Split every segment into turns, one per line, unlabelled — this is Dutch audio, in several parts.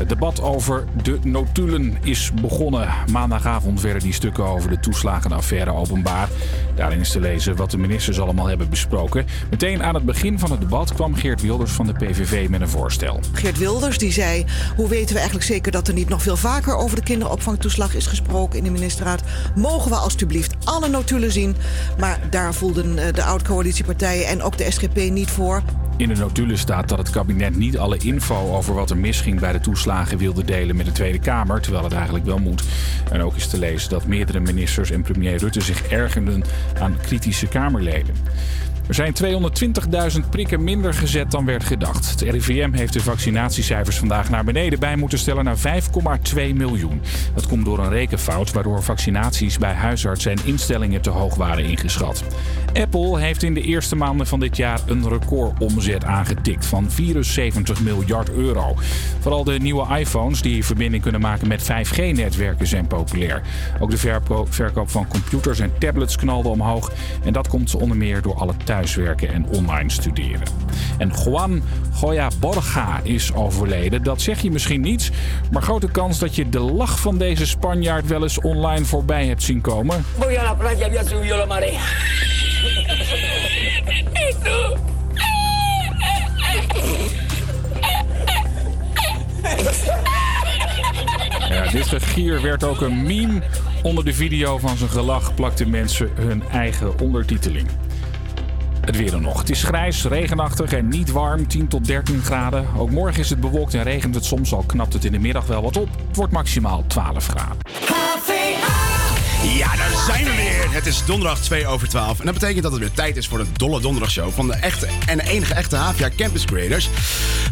Het debat over de notulen is begonnen. Maandagavond werden die stukken over de toeslagenaffaire openbaar. Daarin is te lezen wat de ministers allemaal hebben besproken. Meteen aan het begin van het debat kwam Geert Wilders van de PVV met een voorstel.
Geert Wilders die zei: Hoe weten we eigenlijk zeker dat er niet nog veel vaker over de kinderopvangtoeslag is gesproken in de ministerraad? Mogen we alstublieft alle notulen zien? Maar daar voelden eh, de oud-coalitiepartijen en ook de SGP niet voor.
In de notulen staat dat het kabinet niet alle info over wat er misging bij de wilde delen met de Tweede Kamer, terwijl het eigenlijk wel moet. En ook is te lezen dat meerdere ministers en premier Rutte zich ergerden aan kritische Kamerleden. Er zijn 220.000 prikken minder gezet dan werd gedacht. Het RIVM heeft de vaccinatiecijfers vandaag naar beneden bij moeten stellen naar 5,2 miljoen. Dat komt door een rekenfout waardoor vaccinaties bij huisartsen en instellingen te hoog waren ingeschat. Apple heeft in de eerste maanden van dit jaar een recordomzet aangetikt van 74 miljard euro. Vooral de nieuwe iPhones die verbinding kunnen maken met 5G-netwerken zijn populair. Ook de verkoop van computers en tablets knalde omhoog. En dat komt onder meer door alle thuis thuiswerken en online studeren. En Juan Goya Borga is overleden. Dat zeg je misschien niet, maar grote kans dat je de lach van deze Spanjaard wel eens online voorbij hebt zien komen. Voy a la playa, había subido la marea. Ja, dit gegier werd ook een meme. Onder de video van zijn gelach plakten mensen hun eigen ondertiteling. Het weer dan nog. Het is grijs, regenachtig en niet warm, 10 tot 13 graden. Ook morgen is het bewolkt en regent het soms, al knapt het in de middag wel wat op. Het wordt maximaal 12 graden.
Ja, daar zijn we weer. Het is donderdag 2 over 12. En dat betekent dat het weer tijd is voor de Dolle Donderdagshow van de echte en de enige echte HVA Campus Creators.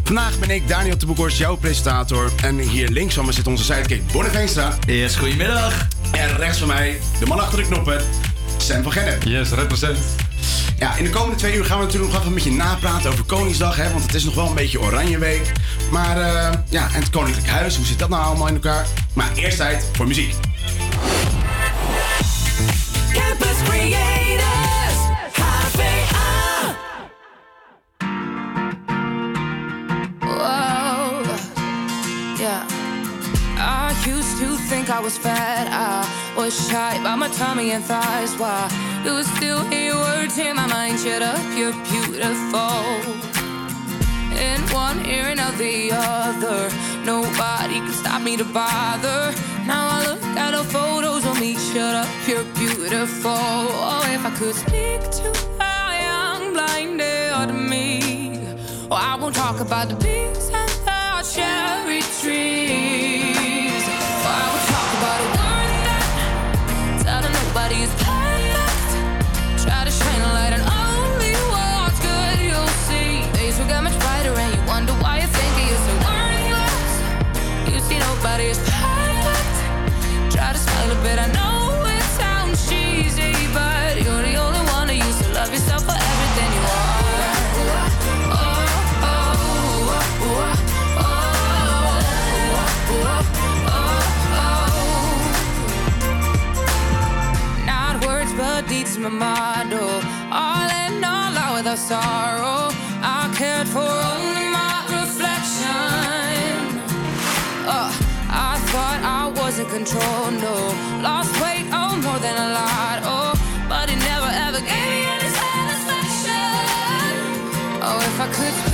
Vandaag ben ik Daniel Teboekors, jouw presentator. En hier links van me zit onze sidekick Bonnie Veenstra.
Yes, goedemiddag.
En rechts van mij, de man achter de knoppen, Sam van Gennep.
Yes, represent.
Ja, in de komende twee uur gaan we natuurlijk nog even met je napraten over Koningsdag. Hè, want het is nog wel een beetje oranje week. Maar uh, ja, en het Koninklijk Huis, hoe zit dat nou allemaal in elkaar? Maar eerst tijd voor muziek. Campus Creators,
yeah. I used to think I was fat. Was shy by my tummy and thighs. Why? You still hear words in my mind. Shut up, you're beautiful. In one ear and out the other. Nobody can stop me to bother. Now I look at the photos of me. Shut up, you're beautiful. Oh, if I could speak to a young blinded me. Oh, I won't talk about the bees and the cherry trees. My model. All in all, out without sorrow. I cared for only my reflection. Uh I thought I was in control, no. Lost weight, oh, more than a lot, oh. But it never ever gave me any satisfaction. Oh, if I could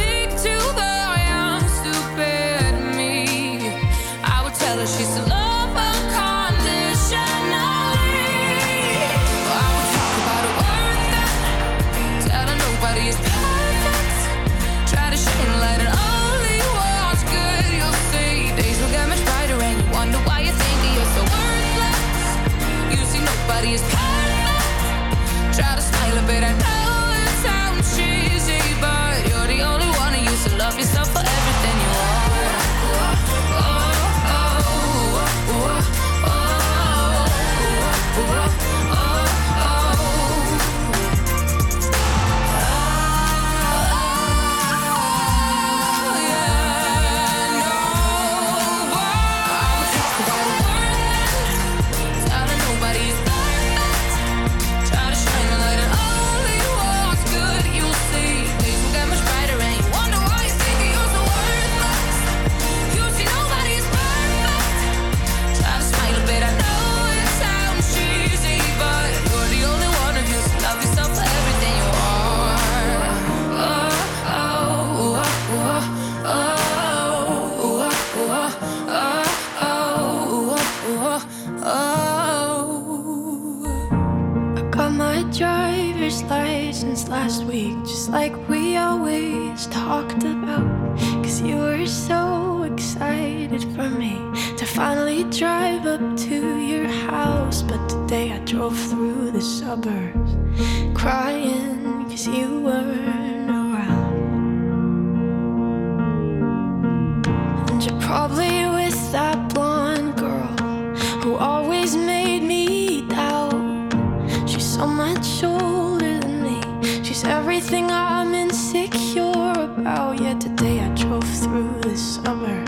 drove through the suburbs crying cause you weren't around. And you're probably with that blonde girl who always made me doubt. She's so much older than me. She's everything I'm insecure about. Yet today I drove through the suburbs.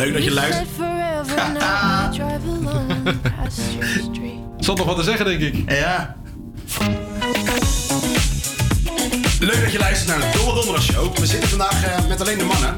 Leuk dat je luistert.
Zat nog wat te zeggen, denk ik.
Ja.
Leuk dat je luistert naar de Dolle Donderdag Show. We zitten vandaag eh, met alleen de mannen.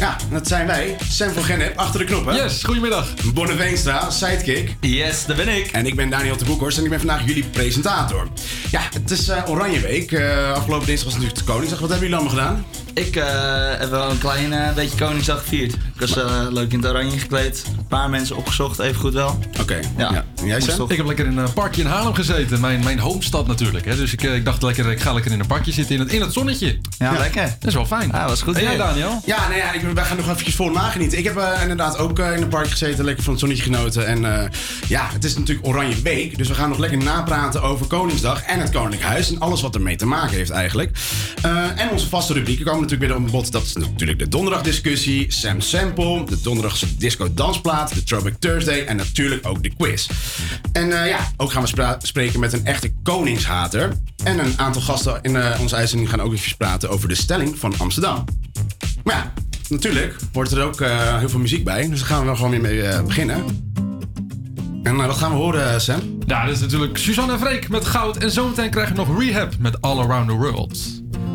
Ja, dat zijn wij. Sam van Gennep, achter de knoppen.
Yes, goedemiddag.
Bonne Veenstra, sidekick.
Yes, daar ben ik.
En ik ben Daniel de Boekhorst en ik ben vandaag jullie presentator. Ja, het is eh, Oranje Week. Eh, afgelopen dinsdag was natuurlijk de Koningsdag. Wat hebben jullie allemaal gedaan?
Ik eh, heb wel een klein beetje Koningsdag gevierd. Ik was eh, leuk in het oranje gekleed. Een paar mensen opgezocht, even goed wel.
Oké,
Ja.
ja. En jij
Moest
Sam?
toch-
Ik heb lekker in een parkje in Haarlem gezeten. Mijn, mijn homestad natuurlijk. Hè. Dus ik, eh, ik dacht lekker, ik ga lekker in een parkje zitten in het, in het zonnetje.
Ja,
Ja.
lekker.
Dat is wel fijn.
Ah, was goed
En jij. Daniel?
Ja, nou ja, ik, wij gaan nog eventjes vol nagenieten. Ik heb eh, inderdaad ook eh, in een park gezeten, lekker van het zonnetje genoten. En eh, ja, het is natuurlijk Oranje Week. Dus we gaan nog lekker napraten over Koningsdag en het Koninklijk Huis. En alles wat ermee te maken heeft eigenlijk. Eh, en onze vaste rubrieken komen natuurlijk weer op bod. Dat is natuurlijk de donderdagdiscussie, Sam Sample, de donderdagse disco dansplaat, de Throwback Thursday en natuurlijk ook de quiz. En eh, ja, ook gaan we spreken met een echte koningshater. En een aantal gasten in uh, onze uitzending gaan ook even praten over de stelling van Amsterdam. Maar ja, natuurlijk hoort er ook eh, heel veel muziek bij. Dus daar gaan we wel gewoon weer mee beginnen. En wat gaan we horen, Sam?
Ja, dat is natuurlijk Suzanne en Freek met goud. En zometeen krijgen we nog Rehab met All Around the World.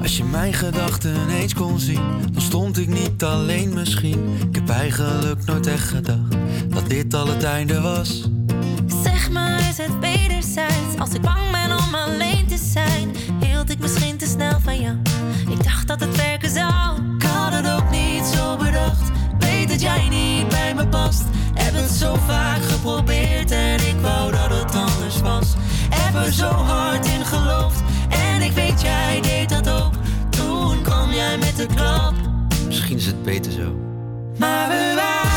Als je mijn gedachten eens kon zien, dan stond ik niet alleen misschien. Ik heb eigenlijk nooit echt gedacht dat dit al het einde was.
Zeg maar, is het wederzijds? Als ik bang ben om alleen te zijn, hield ik misschien te snel van jou. Ik dacht dat het werken zou.
Ik had het ook niet zo bedacht. Weet dat jij niet bij me past. Heb het zo vaak geprobeerd en ik wou dat het anders was. Heb er zo hard in geloofd en ik weet jij deed dat ook. Toen kwam jij met de klap.
Misschien is het beter zo.
Maar we waren.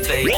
嘴。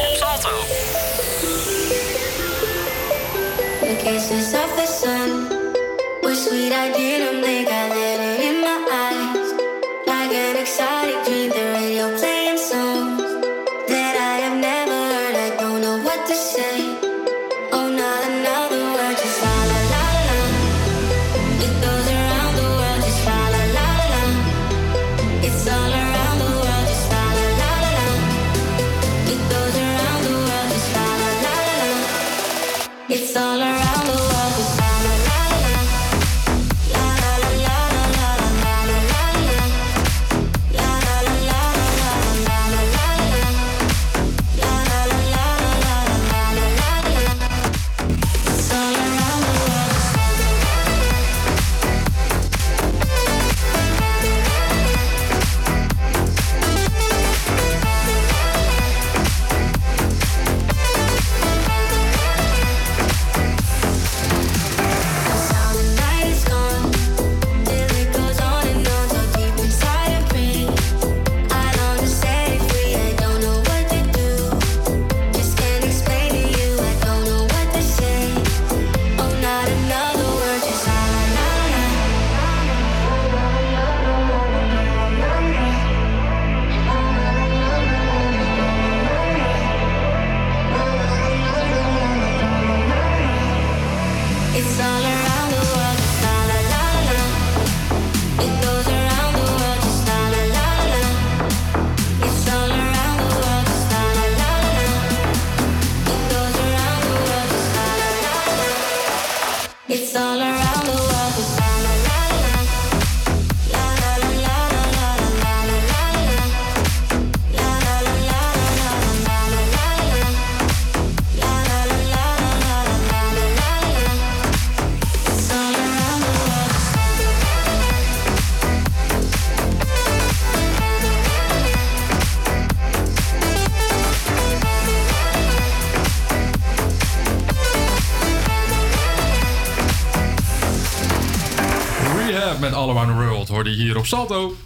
Op Salto.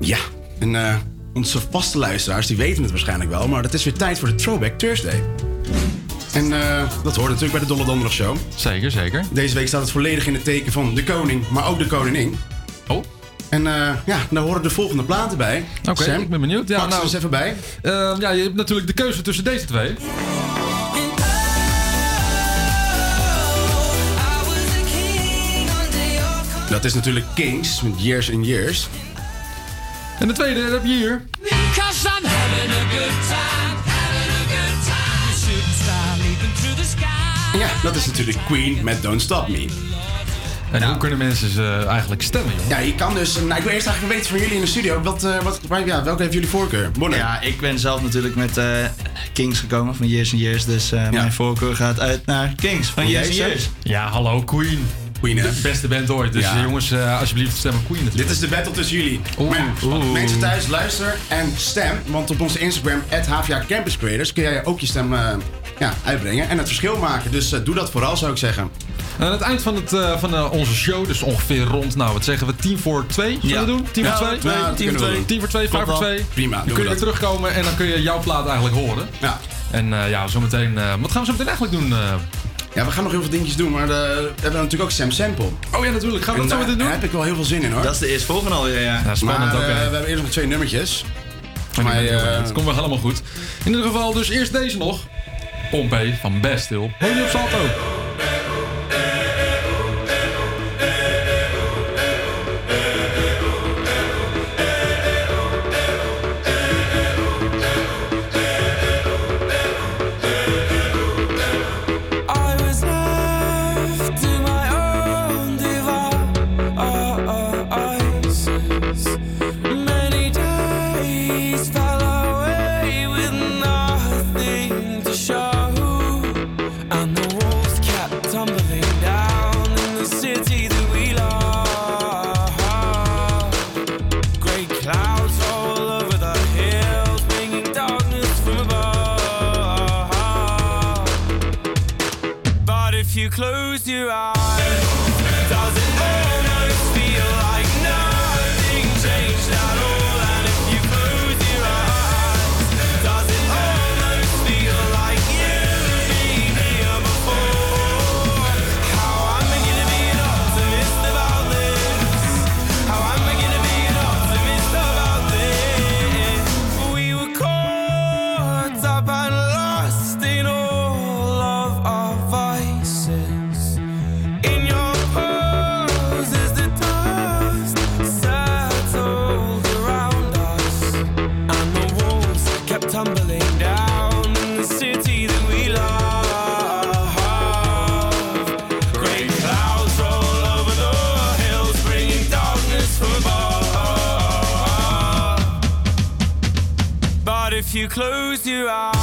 Ja, en eh, onze vaste luisteraars die weten het waarschijnlijk wel, maar het is weer tijd voor de Throwback Thursday. En eh, dat hoort natuurlijk bij de Dolle Donderdag Show.
Zeker, zeker.
Deze week staat het volledig in het teken van de koning, maar ook de koningin.
Oh.
En eh, ja, daar horen de volgende platen bij.
Oké, ik ben benieuwd. Ja,
pak
nou,
eens even bij.
Ehm, ja, je hebt natuurlijk de keuze tussen deze twee.
Dat is natuurlijk Kings met Years and Years.
En de tweede heb je hier.
Cause I'm having a good time, having a good time. The shooting star leaping through the sky.
En ja, dat is natuurlijk Queen met Don't Stop Me.
En hoe kunnen mensen ze eigenlijk stemmen, joh?
Ja, je kan dus... Nou, ik wil eerst eigenlijk weten van jullie in de studio. Wat, eh, wat, ja, welke heeft jullie voorkeur? Bonner.
Ja, ik ben zelf natuurlijk met eh, Kings gekomen van Years and Years. Dus eh, mijn voorkeur gaat uit naar Kings van Years and? Years.
Ja, hallo, Queen.
Queen, hè?
De beste band ooit. Dus
Ja.
jongens, eh, alsjeblieft stemmen Queen natuurlijk.
Dit is de battle tussen jullie.
Oeh,
Maar
oeh.
mensen thuis, luister en stem. Want op onze Instagram, HVA Campus Creators, kun jij ook je stem eh, ja, uitbrengen en het verschil maken. Dus eh, doe dat vooral, zou ik zeggen.
En aan het eind van, het, van onze show, dus ongeveer rond, nou wat zeggen we, 10 voor 2? Zullen
Ja.
we doen? 10
Ja,
voor 2?
twee,
Ja, dat
tien
kunnen
voor
we
twee.
doen.
10 voor 2, 5
Klopt
voor
wel.
2.
Prima,
Dan kun
we
je
dat.
terugkomen en dan kun je jouw plaat eigenlijk horen.
Ja.
En ja, zometeen, wat gaan we zo meteen eigenlijk doen?
Ja, we gaan nog heel veel dingetjes doen, maar eh, we hebben natuurlijk ook Sam Sample.
Oh ja, natuurlijk. Gaan we dat zo
daar
meteen doen?
heb ik wel heel veel zin in hoor.
Dat is de eerstvolgende alweer, ja.
Ja, spannend
maar
ook.
eh, we hebben eerst nog twee nummertjes.
Maar
Maar, eh,
het komt wel helemaal goed. In ieder geval, dus eerst deze nog. Pompey van. Hoor je op Salto?
You close your eyes,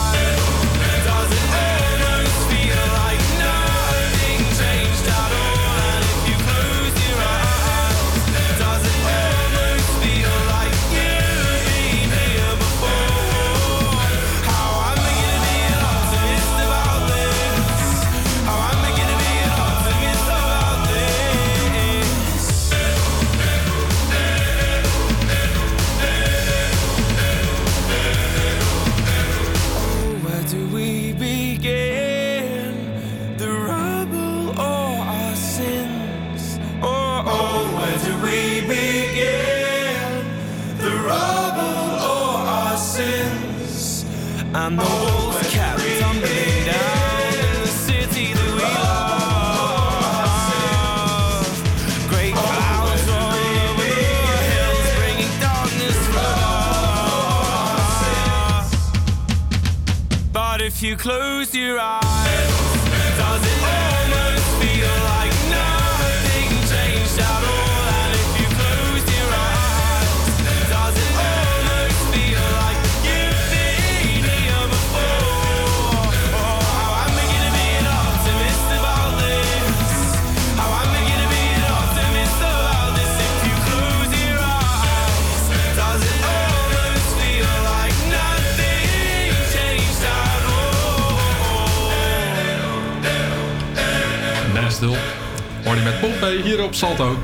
Pompey hier op Salto.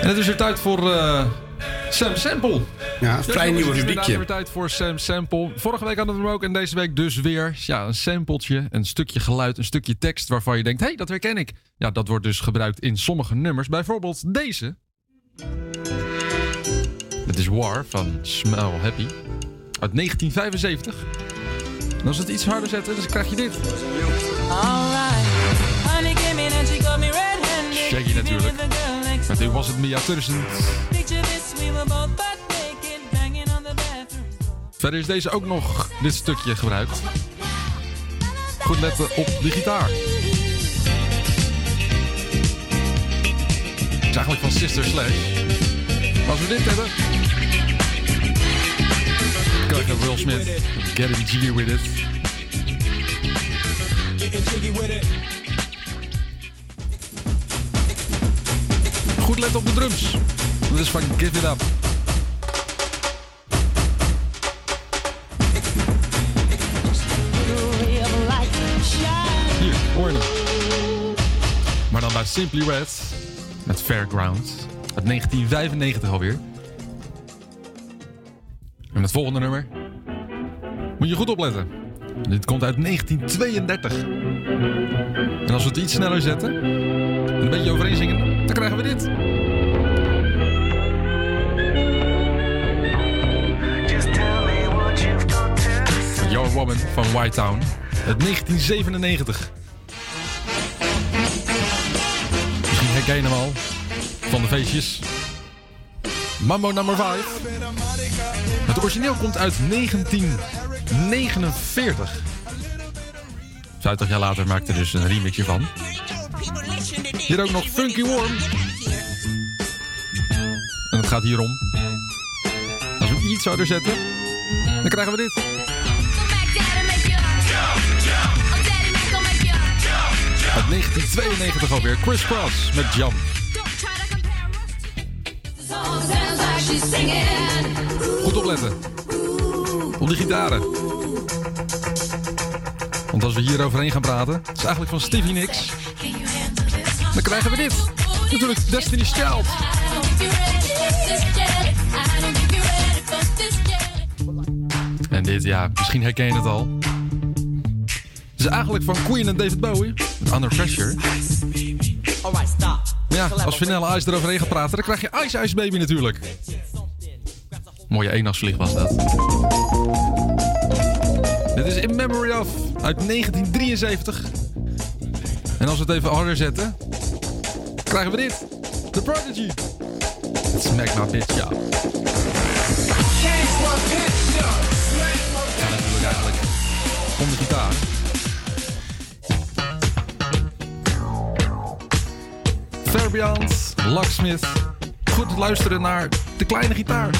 En het is weer tijd voor eh, Sam Sample.
Ja, vrij
jongens,
nieuw
Het is
rubriekje.
inderdaad weer tijd voor Sam Sample. Vorige week hadden we hem ook en deze week dus weer. Ja, een sampletje, een stukje geluid, een stukje tekst waarvan je denkt... hé, hey, dat herken ik. Ja, dat wordt dus gebruikt in sommige nummers. Bijvoorbeeld deze. Het is War van Smell Happy. Uit 1975. En als we het iets harder zetten, dan krijg je dit. Natuurlijk. Dit was het Mia Tursen. Verder is deze ook nog dit stukje gebruikt. Goed letten op de gitaar. Het is eigenlijk van Sister Slash. Als we dit hebben... krijg je Will Smith. Getting jiggy with it. Goed letten op de drums. Dat is van Give It Up. Hier. Maar dan bij Simply Red met Fairground. Uit 1995 alweer. En het volgende nummer. Moet je goed opletten. Dit komt uit 1932. En als we het iets sneller zetten. En een beetje overeen zingen. Dan krijgen we dit. Your Woman van White Town. Uit 1997. Misschien herken je hem al. Van de feestjes. Mambo nummer 5. Het origineel komt uit 1949. 50 jaar later maakte er dus een remixje van. Hier ook nog Funky Worm. En het gaat hierom. Als we iets harder zetten, dan krijgen we dit. Uit 1992 alweer. Chris Cross met Jump. Goed opletten. Op die gitaren. Want als we hier overheen gaan praten, het is eigenlijk van Stevie Nicks. Dan krijgen we dit. Natuurlijk Destiny's Child. En dit, ja, misschien herken je het al. Het is eigenlijk van Queen en David Bowie. Under Pressure. Ja, als Vanilla Ice eroverheen gaat praten, dan krijg je Ice Ice Baby natuurlijk. Mooie eendagsvlieg was dat. Dit is In Memory of uit 1973. En als we het even harder zetten, krijgen we dit. The Prodigy. Smack my bitch, ja. Ja, natuurlijk eigenlijk om de gitaar. Fairbians, Locksmith. Goed luisteren naar de kleine gitaar.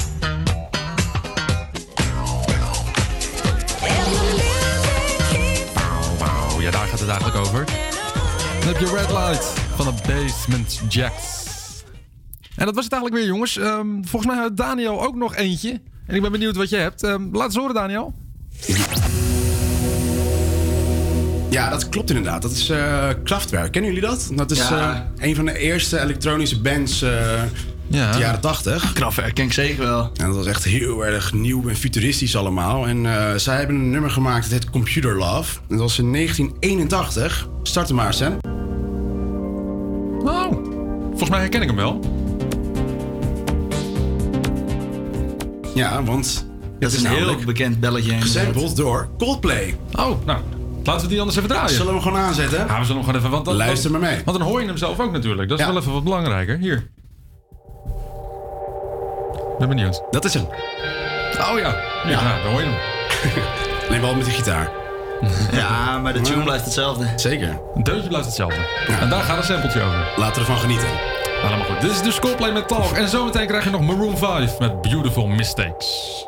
Ja, daar gaat het eigenlijk over. Dan heb je Red Light van de Basement Jacks. En dat was het eigenlijk weer, jongens. Ehm, volgens mij had Daniel ook nog eentje. En ik ben benieuwd wat je hebt. Ehm, laat eens horen, Daniel.
Ja, dat klopt inderdaad. Dat is eh Kraftwerk. Kennen jullie dat? Dat is
Ja.
eh, een van de eerste elektronische bands eh
Ja.
uit de jaren 80.
Kraftwerk ken ik zeker wel.
En dat was echt heel erg nieuw en futuristisch allemaal. En eh, zij hebben een nummer gemaakt, dat heet Computer Love. En dat was in 1981. Start hem maar, Sam.
Oh, volgens mij herken ik hem wel.
Ja, want
Dat is een heel bekend belletje.
gesampled door Coldplay.
Oh, nou, laten we die anders even draaien.
Zullen we hem gewoon aanzetten?
Ja, we zullen hem gewoon even... Want dan,
Luister maar mee.
Want dan hoor je hem zelf ook natuurlijk. Dat is
Ja.
wel even wat belangrijker. Hier. Ben benieuwd.
Dat is hem.
Oh ja. Hier,
Ja.
Nou, dan hoor je hem.
Neem wel met de gitaar.
Ja, maar de tune blijft hetzelfde.
Zeker.
Een deuntje blijft hetzelfde. En daar gaat een sampletje over.
Laten we ervan genieten.
Allemaal goed. Dit is dus Coldplay met Talk. En zometeen krijg je nog Maroon 5 met Beautiful Mistakes.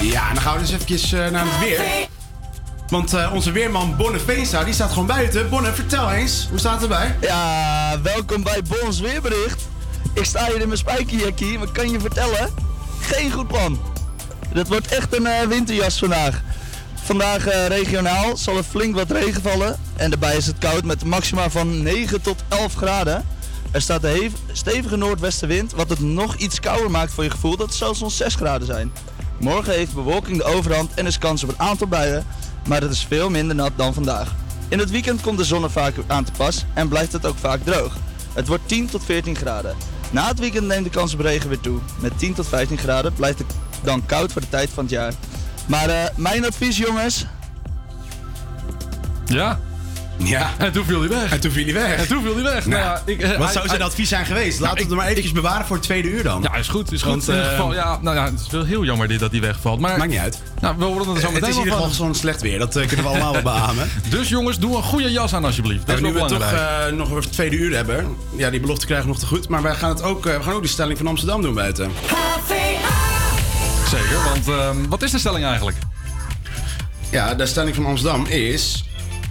Ja, dan gaan we eens eventjes eh, naar het weer. Want eh, onze weerman Bonne Veenstra, die staat gewoon buiten. Bonne, vertel eens, hoe staat het erbij?
Ja, welkom bij Bons Weerbericht. Ik sta hier in mijn spijkerjackie, Wat kan je vertellen, geen goed plan. Dat wordt echt een eh, winterjas vandaag. Vandaag regionaal zal er flink wat regen vallen. En daarbij is het koud met maxima van 9 tot 11 graden. Er staat een stevige noordwestenwind, wat het nog iets kouder maakt voor je gevoel dat het zelfs 6 graden zijn. Morgen heeft bewolking de overhand en is kans op een aantal buien, maar het is veel minder nat dan vandaag. In het weekend komt de zon vaak aan te pas en blijft het ook vaak droog. Het wordt 10 tot 14 graden. Na het weekend neemt de kans op regen weer toe. Met 10 tot 15 graden blijft het dan koud voor de tijd van het jaar. Maar eh, mijn advies jongens...
Ja?
Ja.
En toen viel hij weg.
En toen viel hij weg.
En toen viel hij weg. Nou, ja, ik, eh,
Wat
hij-
zou zijn
hij-
advies zijn geweest? Laten we het er maar eventjes bewaren voor het tweede uur dan.
Ja, is goed. Is goed. In ieder
eh,
geval, ja, nou ja, het is wel heel jammer dit dat hij wegvalt. Maar,
Maakt niet uit.
Nou, we horen er zo
het
meteen
is in ieder geval zo'n slecht weer. Dat eh, kunnen we allemaal wel beamen.
Dus jongens, doe een goede jas aan alsjeblieft. Dat
En
is
nu we toch eh, nog het tweede uur hebben. Ja, die belofte krijgen we nog te goed. Maar wij gaan, het ook, we gaan ook die stelling van Amsterdam doen buiten.
Zeker, want ehm, wat is de stelling eigenlijk?
Ja, de stelling van Amsterdam is...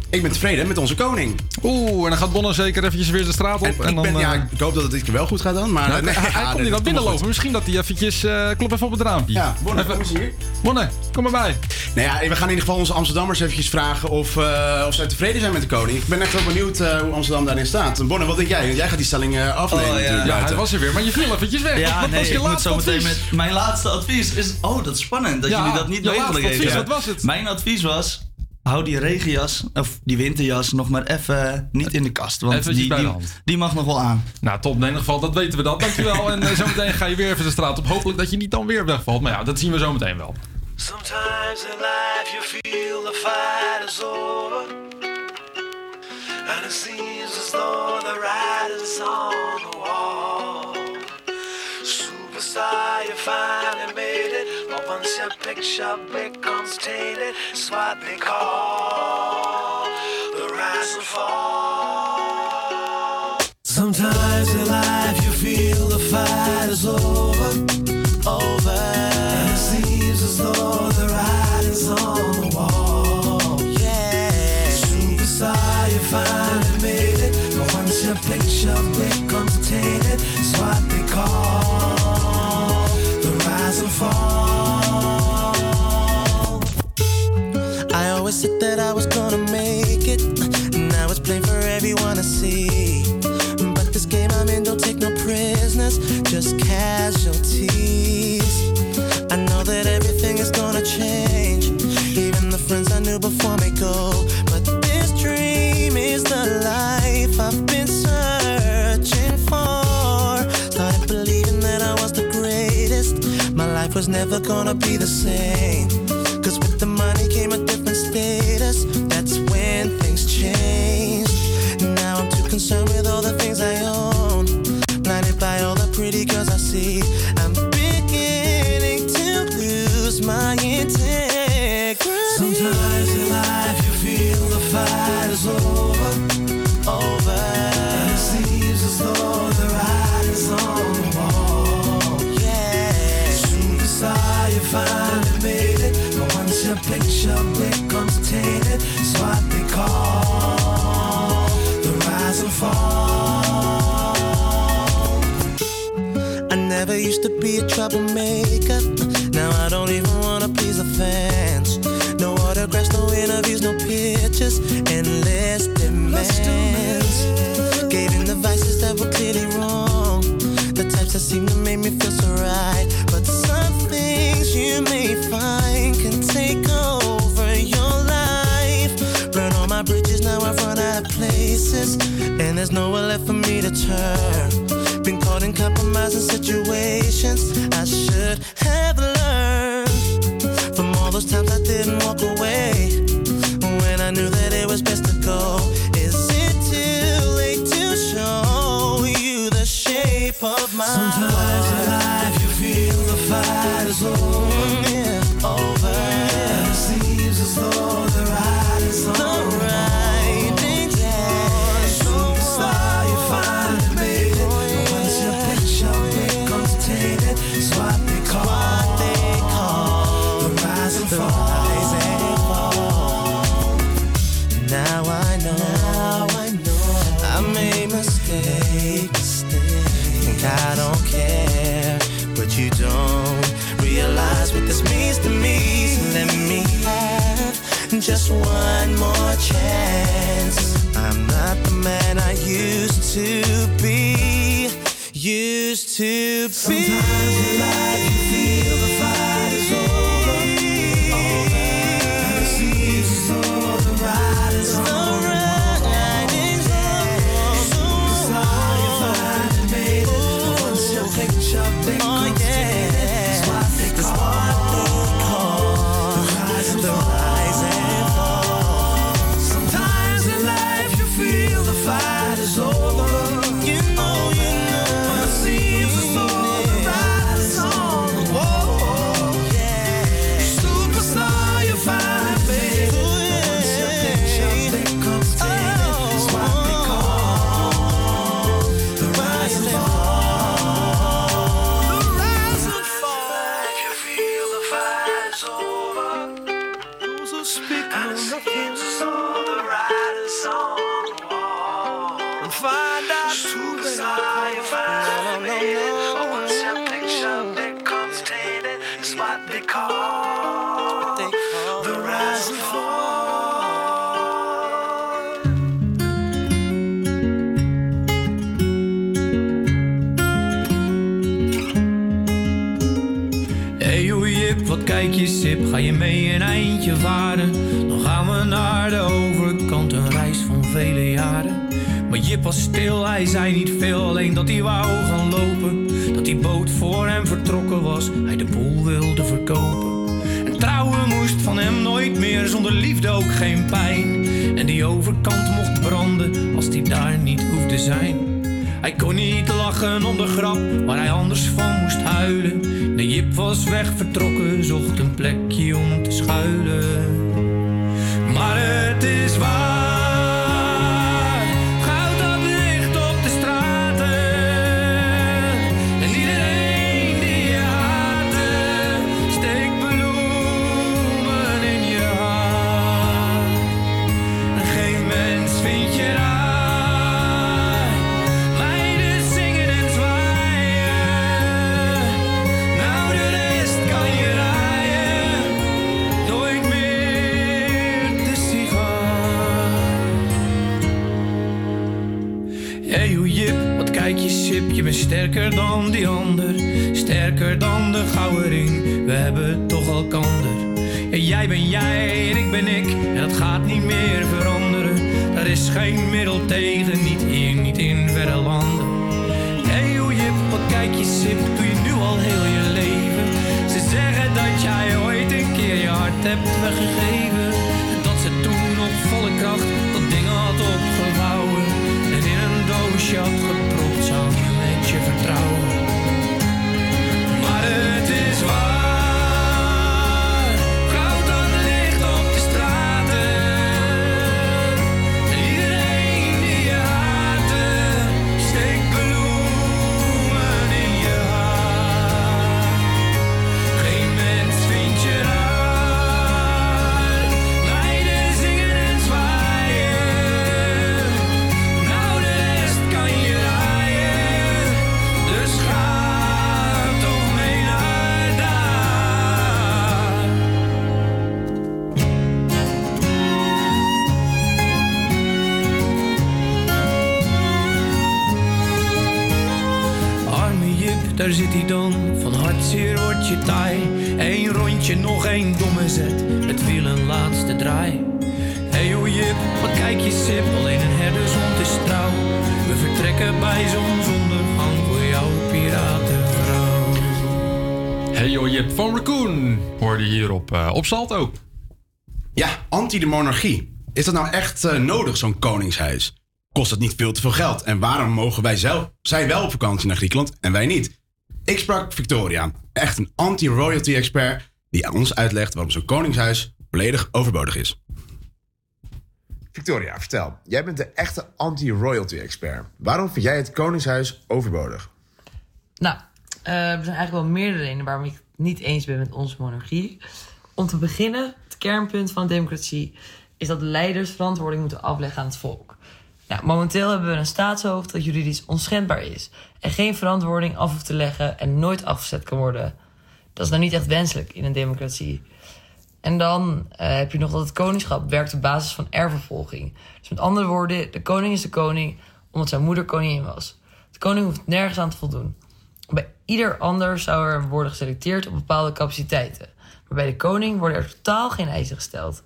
Ik ben tevreden met onze koning.
Oeh, en dan gaat Bonne zeker eventjes weer de straat op.
En,
En,
ik,
dan,
ben, ja,
eh,
ik hoop dat het dit keer wel goed gaat dan. Maar
ja,
nee,
hij, hij
ja,
komt niet
dat
naar
komt
binnen
wel
lopen. Misschien dat hij eventjes... eh, klop even op het raampje.
Ja, Bonne,
Even-
kom eens hier.
Bonne, kom maar bij.
Nou ja, we gaan in ieder geval onze Amsterdammers eventjes vragen of, eh, of zij tevreden zijn met de koning. Ik ben echt wel benieuwd eh, hoe Amsterdam daarin staat. Bonne, wat denk jij? Want jij gaat die stelling eh, afnemen
Oh, ja.
natuurlijk
Ja, hij
buiten.
was er weer, maar je viel eventjes weg.
Ja,
wat
nee,
was je laatste
zo meteen
advies?
met... Mijn laatste advies is... Oh, dat is spannend dat
Ja,
jullie dat niet geven.
wat was het?
Mijn advies was... Hou die regenjas, of die winterjas, nog maar even niet in de kast. Want die,
bij de
die,
hand.
die mag nog wel aan.
Nou, top. In ieder geval, dat weten we dan. Dankjewel. En uh, zometeen ga je weer even de straat op. Hopelijk dat je niet dan weer wegvalt. Maar ja, dat zien we zo meteen wel.
Sometimes in life you feel the fight is over. And it seems as though the writing's on the wall. Superstar, you finally made it. Once your picture becomes tainted, it's what they call the rise and fall. Sometimes in life you feel the fight is over, over. And it seems as though the writing's on the wall. Yeah. Superstar, you finally made it. But once your picture becomes tainted, it's what was never gonna be the same. Be a. Now I don't even wanna please the fans. No autographs, no interviews, no pictures, endless demands. Gave in the vices that were clearly wrong. The types that seem to make me feel so right. But some things you may find can take over your life. Burn all my bridges, now I've run out of places. And there's nowhere left for me to turn. In compromising situations. I should have learned from all those times I didn't walk Sometimes
Jip was stil, hij zei niet veel, alleen dat hij wou gaan lopen. Dat die boot voor hem vertrokken was, hij de boel wilde verkopen. En trouwen moest van hem nooit meer, zonder liefde ook geen pijn. En die overkant mocht branden, als die daar niet hoefde zijn. Hij kon niet lachen om de grap waar hij anders van moest huilen. De Jip was weg vertrokken, zocht een plekje om te schuilen. Hey, hoe Jip, wat kijk je sip, je bent sterker dan die ander. Sterker dan de gouden we hebben toch elkander. Ja, jij ben jij en ik ben ik, en dat gaat niet meer veranderen. Daar is geen middel tegen, niet hier, niet in verre landen. Hey, hoe Jip, wat kijk je sip, doe je nu al heel je leven. Ze zeggen dat jij ooit een keer je hart hebt weggegeven. En dat ze toen op volle kracht dat ding had opgevouwen. Doosje had gepropt samen met je vertrouwen. Daar zit hij dan. Van hartzeer wordt je taai. Eén rondje, nog één domme zet. Het wiel een laatste draai. Hey joh Jip, wat kijk je sip. Alleen een herdershond is trouw. We vertrekken bij zonsondergang voor jouw piratenvrouw.
Hey joh, Jip van Raccoon hoorde je hier op, eh, op Salto.
Ja, anti de monarchie. Is dat nou echt eh, nodig, zo'n koningshuis? Kost het niet veel te veel geld? En waarom mogen wij zelf, zij wel op vakantie naar Griekenland en wij niet? Ik sprak Victoria, echt een anti-royalty expert, die aan ons uitlegt waarom zo'n koningshuis volledig overbodig is.
Victoria, vertel. Jij bent de echte anti-royalty expert. Waarom vind jij het Koningshuis overbodig?
Nou, eh, er zijn eigenlijk wel meerdere redenen waarom ik het niet eens ben met onze monarchie. Om te beginnen, het kernpunt van democratie is dat de leiders verantwoording moeten afleggen aan het volk. Nou, momenteel hebben we een staatshoofd dat juridisch onschendbaar is en geen verantwoording af hoeft te leggen en nooit afgezet kan worden. Dat is nou niet echt wenselijk in een democratie. En dan eh, heb je nog dat het koningschap werkt op basis van erfvervolging. Dus met andere woorden, de koning is de koning omdat zijn moeder koningin was. De koning hoeft nergens aan te voldoen. Bij ieder ander zou er worden geselecteerd op bepaalde capaciteiten. Maar bij de koning worden er totaal geen eisen gesteld.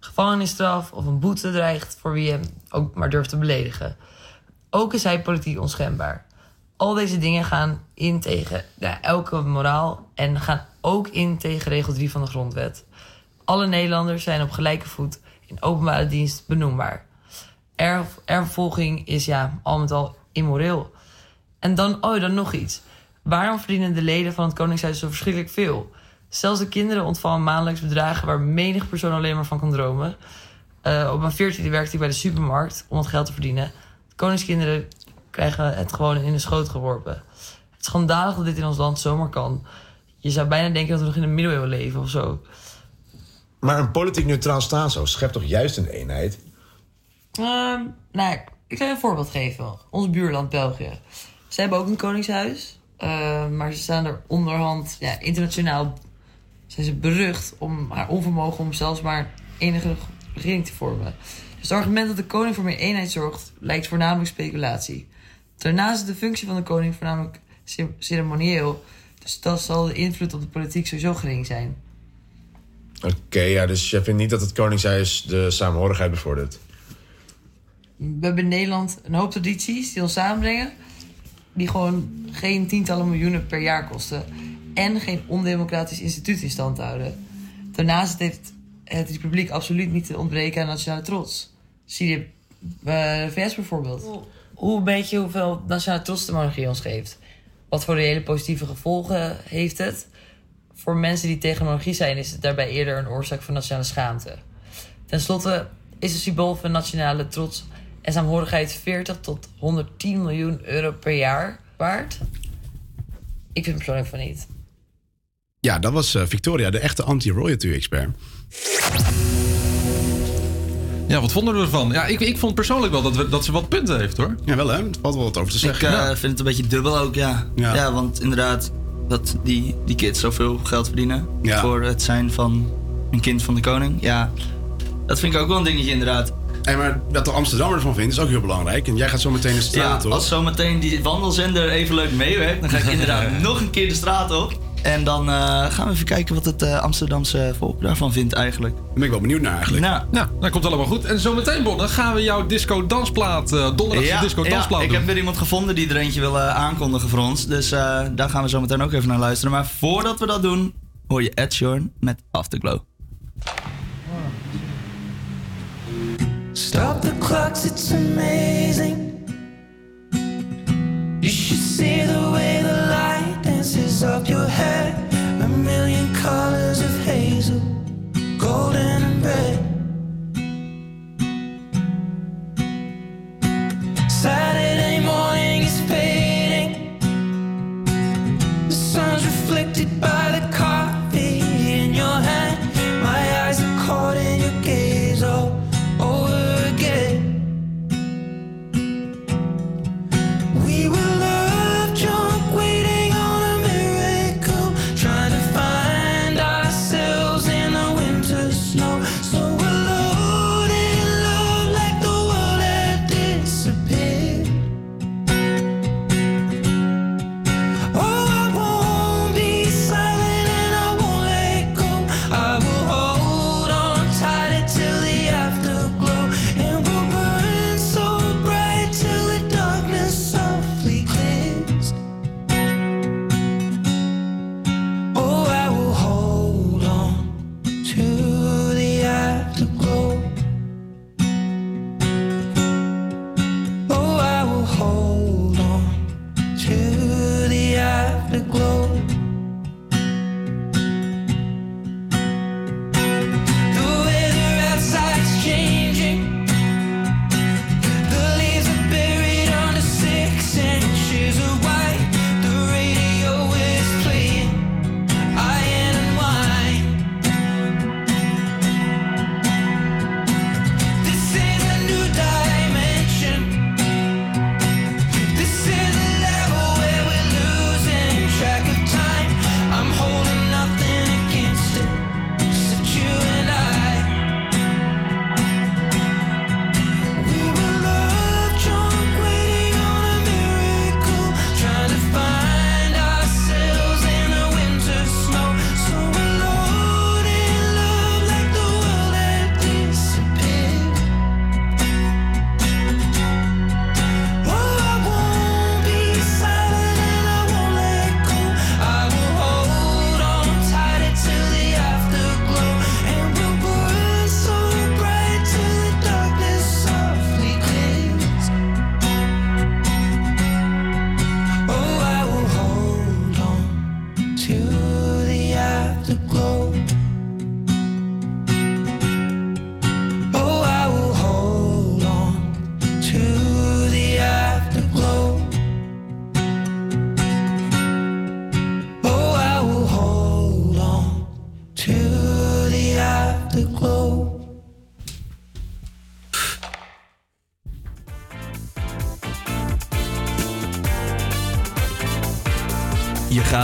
Gevangenisstraf of een boete dreigt voor wie hem ook maar durft te beledigen. Ook is hij politiek onschendbaar. Al deze dingen gaan in tegen elke moraal en gaan ook in tegen regel 3 van de grondwet. Alle Nederlanders zijn op gelijke voet in openbare dienst benoembaar. Erf, erfvolging is ja, al met al immoreel. En dan, oh, dan nog iets. Waarom verdienen de leden van het Koningshuis zo verschrikkelijk veel? Zelfs de kinderen ontvangen maandelijks bedragen waar menig persoon alleen maar van kan dromen. Eh, op mijn veertiende werkte ik bij de supermarkt om het geld te verdienen. De koningskinderen krijgen het gewoon in de schoot geworpen. Het is schandalig dat dit in ons land zomaar kan. Je zou bijna denken dat we nog in de middeleeuwen leven of zo.
Maar een politiek neutraal staatshoofd schept toch juist een eenheid?
Ehm, nou, ja, Ik ga je een voorbeeld geven. Ons buurland België. Ze hebben ook een koningshuis. eh, maar ze staan er onderhand, ja, internationaal zijn ze berucht om haar onvermogen om zelfs maar enige regering te vormen. Dus het argument dat de koning voor meer eenheid zorgt, lijkt voornamelijk speculatie. Daarnaast is de functie van de koning voornamelijk ce- ceremonieel. Dus dat zal de invloed op de politiek sowieso gering zijn.
Oké, ja, dus je vindt niet dat het Koningshuis de samenhorigheid bevordert?
We hebben in Nederland een hoop tradities die ons samenbrengen. Die gewoon geen tientallen miljoenen per jaar kosten. En geen ondemocratisch instituut in stand houden. Daarnaast heeft het republiek absoluut niet te ontbreken aan nationale trots. Zie je eh, de VS bijvoorbeeld. Hoe weet je hoeveel nationale trots de monarchie ons geeft? Wat voor reële positieve gevolgen heeft het? Voor mensen die tegen monarchie zijn, is het daarbij eerder een oorzaak van nationale schaamte. Ten slotte is het symbool van nationale trots en saamhorigheid 40 tot 110 miljoen euro per jaar waard? Ik vind het persoonlijk van niet.
Ja, dat was eh, Victoria, de echte anti-royalty-expert.
Ja, wat vonden we ervan? Ja, ik, ik vond persoonlijk wel dat, we, dat ze wat punten heeft hoor.
Ja, wel hè? Het valt wel wat over te
Ik
zeggen.
eh,
Ja.
vind het een beetje dubbel ook, ja.
Ja.
Ja, want inderdaad, dat die, die kids zoveel geld verdienen
Ja.
voor het zijn van een kind van de koning. Ja, dat vind ik ook wel een dingetje inderdaad.
En maar dat de Amsterdammer ervan vindt, is ook heel belangrijk. En jij gaat zo meteen de straat
ja,
op.
als zometeen die wandelzender even leuk meewerkt, dan ga ik inderdaad nog een keer de straat op. En dan eh, gaan we even kijken wat het eh, Amsterdamse volk daarvan vindt eigenlijk.
Daar ben ik wel benieuwd naar eigenlijk.
Nou,
Nou, dat komt allemaal goed. En zometeen, Bonne, gaan we jouw disco-dansplaat, eh donderdagse
ja,
disco-dansplaat
ja, ik heb weer iemand gevonden die er eentje wil aankondigen voor ons. Dus eh, daar gaan we zo meteen ook even naar luisteren. Maar voordat we dat doen, hoor je Ed Sheeran met Afterglow.
Stop the clocks, it's amazing. You should see the way the light up your hair. A million colors of hazel, golden and red. Saturday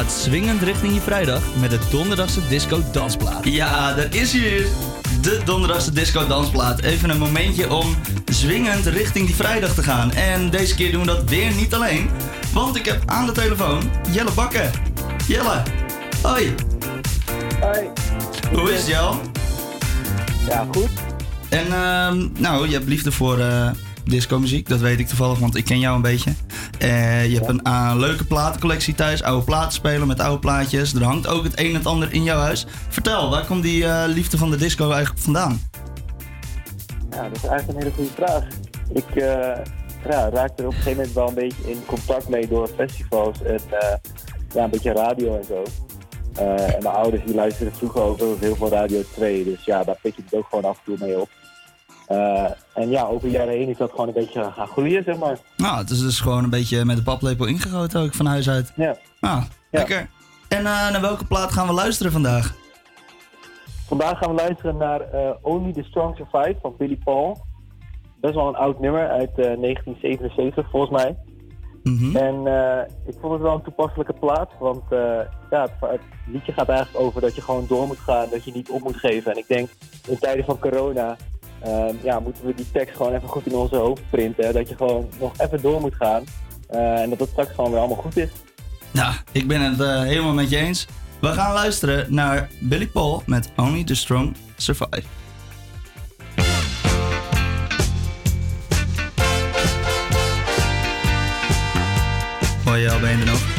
gaat swingend richting je vrijdag met de donderdagse disco dansplaat.
Ja, daar is hij weer. De donderdagse disco dansplaat. Even een momentje om zwingend richting die vrijdag te gaan. En deze keer doen we dat weer niet alleen. Want ik heb aan de telefoon Jelle Bakker. Jelle, hoi.
Hoi.
Hoe is het, Jel?
Ja, goed.
En ehm, nou, je hebt liefde voor eh disco muziek. Dat weet ik toevallig, want ik ken jou een beetje. Eh, je hebt een eh, leuke platencollectie thuis. Oude platen spelen met oude plaatjes. Er hangt ook het een en het ander in jouw huis. Vertel, waar komt die eh, liefde van de disco eigenlijk vandaan?
Ja, dat is eigenlijk een hele goede vraag. Ik ja, raakte er op een gegeven moment wel een beetje in contact mee door festivals en ja, een beetje radio en zo. En mijn ouders die luisterden vroeger ook heel veel Radio 2, dus ja, daar pik je het ook gewoon af en toe mee op. Eh, en ja, over jaren heen is dat gewoon een beetje gaan groeien, zeg maar.
Nou, het is dus gewoon een beetje met de paplepel ingegoten ook van huis uit.
Ja.
Nou, lekker. En eh, naar welke plaat gaan we luisteren vandaag?
Vandaag gaan we luisteren naar eh, Only the Strong Survive van Billy Paul. Best wel een oud nummer uit eh, 1977 volgens mij. En eh, ik vond het wel een toepasselijke plaat, want ja, het, het liedje gaat eigenlijk over dat je gewoon door moet gaan, dat je niet op moet geven. En ik denk in tijden van corona eh, ja, moeten we die tekst gewoon even goed in onze hoofd printen. Dat je gewoon nog even door moet gaan eh, en dat het straks gewoon weer allemaal goed is.
Nou, ik ben het eh, helemaal met je eens. We gaan luisteren naar Billy Paul met Only the Strong Survive. Hoi, jou ben je er nog?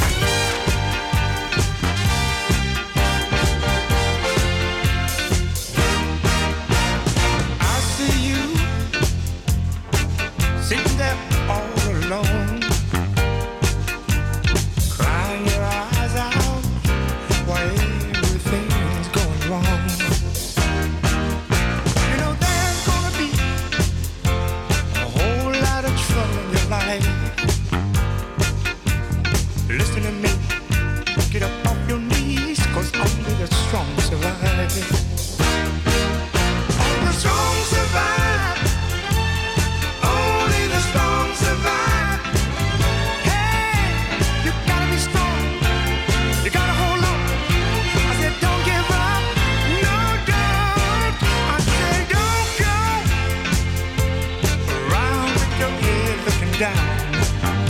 Down.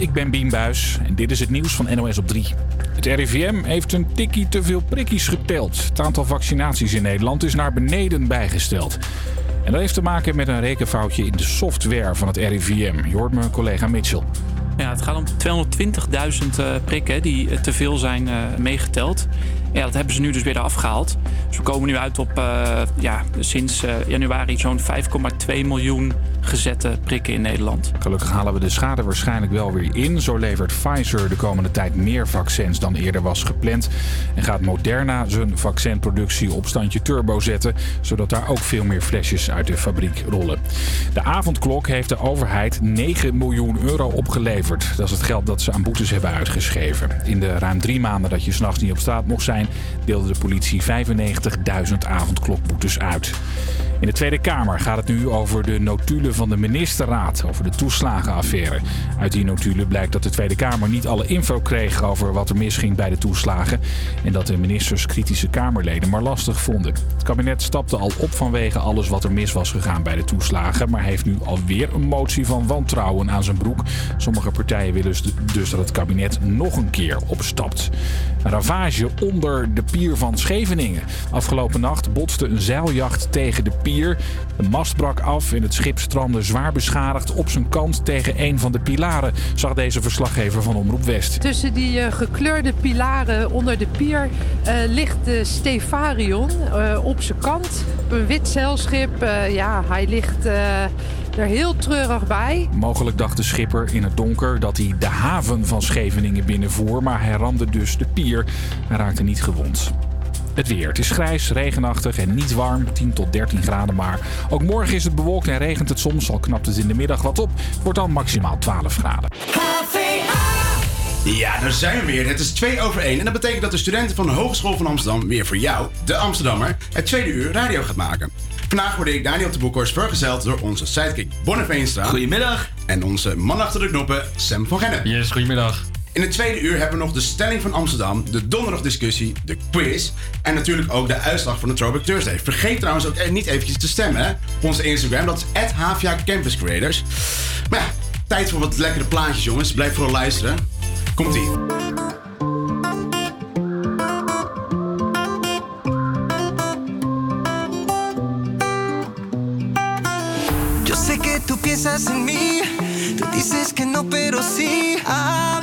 Ik ben Bien Buis en dit is het nieuws van NOS op 3. Het RIVM heeft een tikkie te veel prikkies geteld. Het aantal vaccinaties in Nederland is naar beneden bijgesteld. En dat heeft te maken met een rekenfoutje in de software van het RIVM. Je hoort mijn collega Mitchell.
Ja, het gaat om 220.000 eh, prikken die eh, te veel zijn eh, meegeteld. Ja, dat hebben ze nu dus weer eraf gehaald. Dus we komen nu uit op ja, sinds januari zo'n 5,2 miljoen gezette prikken in Nederland.
Gelukkig halen we de schade waarschijnlijk wel weer in. Zo levert Pfizer de komende tijd meer vaccins dan eerder was gepland. En gaat Moderna zijn vaccinproductie op standje turbo zetten, zodat daar ook veel meer flesjes uit de fabriek rollen. De avondklok heeft de overheid 9 miljoen euro opgeleverd. Dat is het geld dat ze aan boetes hebben uitgeschreven. In de ruim drie maanden dat je s'nachts niet op straat mocht zijn, deelde de politie 95.000 avondklokboetes uit. In de Tweede Kamer gaat het nu over de notulen van de ministerraad, over de toeslagenaffaire. Uit die notulen blijkt dat de Tweede Kamer niet alle info kreeg over wat er misging bij de toeslagen en dat de ministers kritische Kamerleden maar lastig vonden. Het kabinet stapte al op vanwege alles wat er mis was gegaan bij de toeslagen, maar heeft nu alweer een motie van wantrouwen aan zijn broek. Sommige partijen willen dus dat het kabinet nog een keer opstapt. Ravage onder de pier van Scheveningen. Afgelopen nacht botste een zeiljacht tegen de pier. De mast brak af en het schip strandde zwaar beschadigd op zijn kant tegen een van de pilaren, zag deze verslaggever van Omroep West.
Tussen die eh, gekleurde pilaren onder de pier eh, ligt de Stefarion eh, op zijn kant. Een wit zeilschip. Ja, hij ligt er heel treurig bij.
Mogelijk dacht de schipper in het donker dat hij de haven van Scheveningen binnenvoer, maar hij ramde dus de pier en raakte niet gewond. Het weer. Het is grijs, regenachtig en niet warm. 10 tot 13 graden maar. Ook morgen is het bewolkt en regent het soms. Al knapt het in de middag wat op. Wordt dan maximaal 12 graden.
Ja, daar zijn we weer. Het is 2 over 1. En dat betekent dat de studenten van de Hogeschool van Amsterdam weer voor jou, de Amsterdammer, het tweede uur radio gaat maken. Vandaag word ik Daniel de Boekhorst vergezeld door onze sidekick Bonne Veenstra.
Goedemiddag.
En onze man achter de knoppen, Sam van Gennep.
Yes, goedemiddag.
In het tweede uur hebben we nog de stelling van Amsterdam, de donderdagdiscussie, de quiz en natuurlijk ook de uitslag van de Throwback Thursday. Vergeet trouwens ook niet eventjes te stemmen op onze Instagram, dat is HVA Campus Creators. Maar ja, tijd voor wat lekkere plaatjes jongens, blijf vooral luisteren. Komt-ie.
Yo sé que tú piensas en mí, tú dices que no, pero sí, a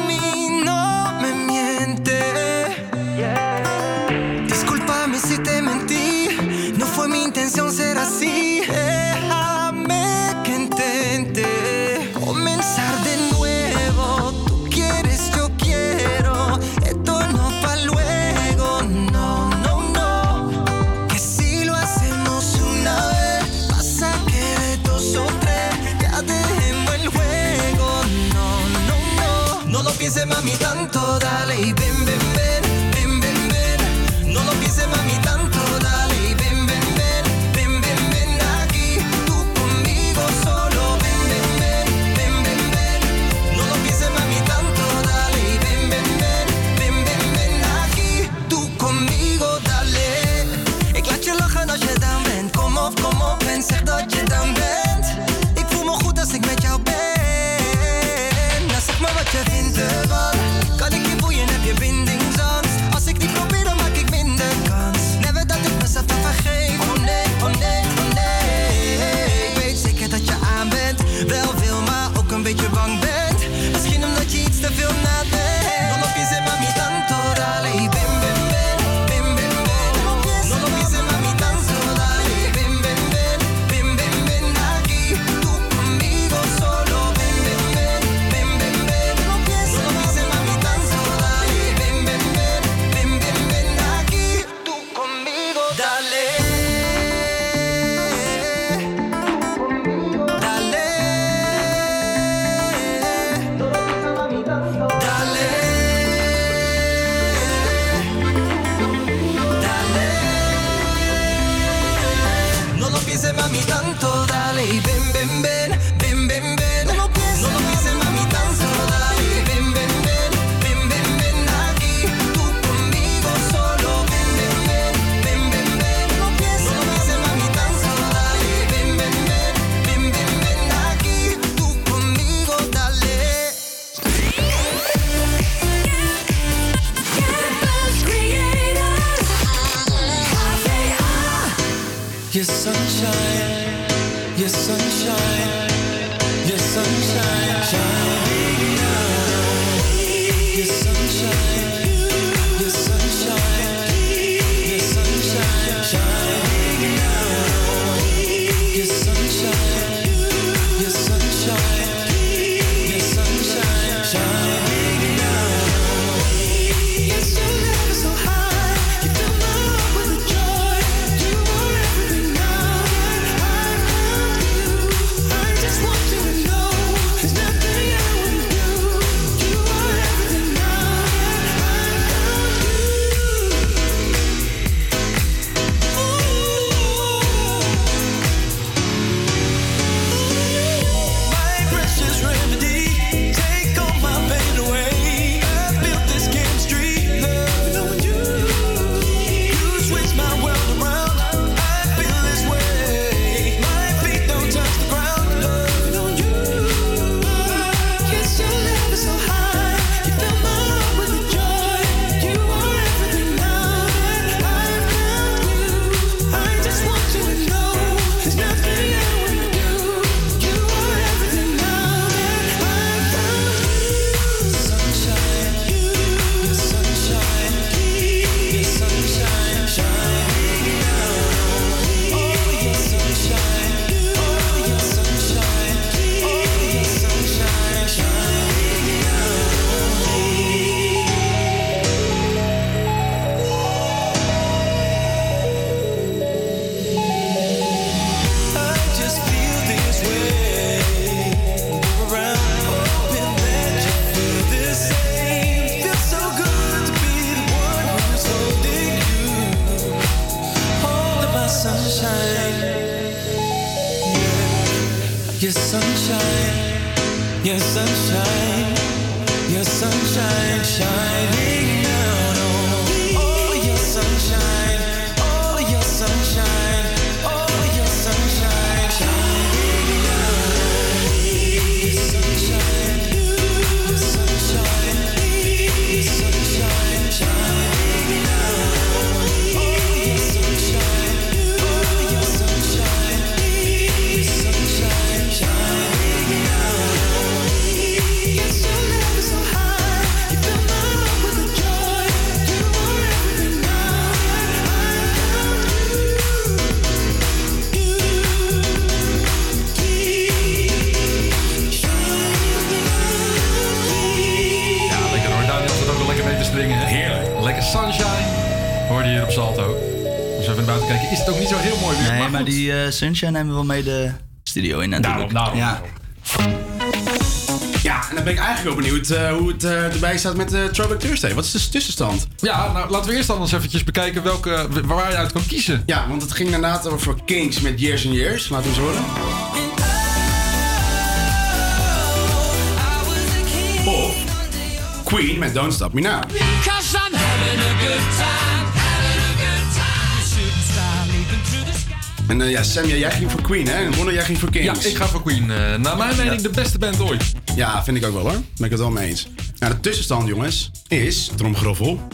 Sunshine
nemen we wel mee de studio in natuurlijk.
Daarom, daarom.
Ja.
Ja, en dan ben ik eigenlijk wel benieuwd eh, hoe het eh, erbij staat met de Throwback Thursday. Wat is de tussenstand?
Ja, nou laten we eerst dan eens eventjes bekijken welke, waar je uit kan kiezen.
Ja, want het ging inderdaad over Kings met Years and Years. Laten we eens horen. Of Queen met Don't Stop Me Now.
I'm having a good time,
En eh, ja, Sam, jij ging voor Queen, hè? En Ronno, jij ging voor Kings.
Ja, ik ga voor Queen. Eh, naar mijn mening de beste band ooit.
Ja, vind ik ook wel hoor. Ben ik het wel mee eens. Nou, de tussenstand, jongens, is, tromgeroffel,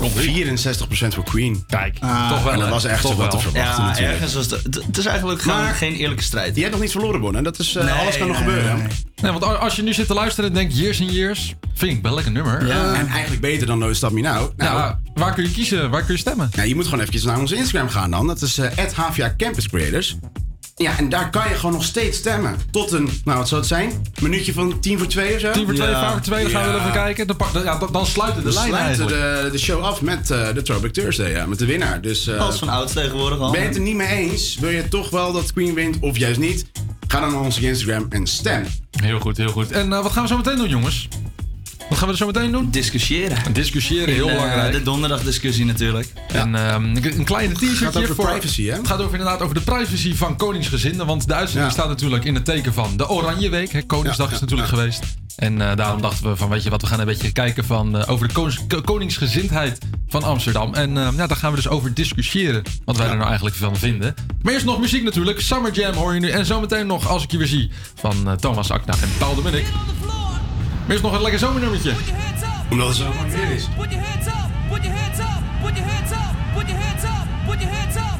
64% voor Queen.
Kijk,
toch wel,
En dat was echt
Toch
zo wat te verwachten
Ja,
natuurlijk.
ergens was het- het- is eigenlijk gewoon geen eerlijke strijd.
Je hebt nog niet verloren, Bon. En dat is, eh,
Nee,
alles kan nog
nee,
gebeuren.
nee,
Nee, want als je nu zit te luisteren en denkt Years and Years, vind ik wel een lekker nummer.
Ja. En eigenlijk beter dan No Stop Me Now. Nou,
ja, waar kun je kiezen? Waar kun je stemmen?
Ja, je moet gewoon eventjes naar onze Instagram gaan dan. Dat is eh HVA Campus Creators. Ja, en daar kan je gewoon nog steeds stemmen. Tot een, nou wat zou het zijn? Een minuutje van tien voor twee of zo?
10 voor 2,
Ja.
5 voor 2, dan gaan we even kijken. Dan, pak- dan- ja, dan, dan sluiten de
sluiten de, de show af met eh, de Throwback Thursday, ja, met de winnaar. Dus, eh,
Als van ouds tegenwoordig al.
Ben je het er niet mee eens? Wil je toch wel dat Queen wint of juist niet? Ga dan naar onze Instagram en stem.
Heel goed, heel goed. En wat gaan we zo meteen doen, jongens? Wat gaan we er zo meteen doen?
Discussiëren.
Discussiëren, heel
In, eh,
belangrijk.
De donderdagdiscussie natuurlijk.
En ehm, een kleine t-shirtje
gaat over
voor...
privacy, hè?
Het gaat over, inderdaad over de privacy van koningsgezinnen. Want de uitzending
Ja.
staat natuurlijk in het teken van de Oranje Week. Hè. Koningsdag
Ja,
is natuurlijk
ja.
geweest. En eh, daarom dachten we van, weet je wat, we gaan een beetje kijken van, eh, over de konings- ko- koningsgezindheid van Amsterdam. En eh, ja, daar gaan we dus over discussiëren. Wat wij er nou eigenlijk van vinden. Maar eerst nog muziek natuurlijk. Summer Jam hoor je nu. En zometeen nog, als ik je weer zie, van Thomas Akna en Paul de Eerst nog een lekker zomernummertje.
Omdat het zo mooi weer is.
Put your hands up, put your hands up, put your hands up, put your hands up,
put your hands up,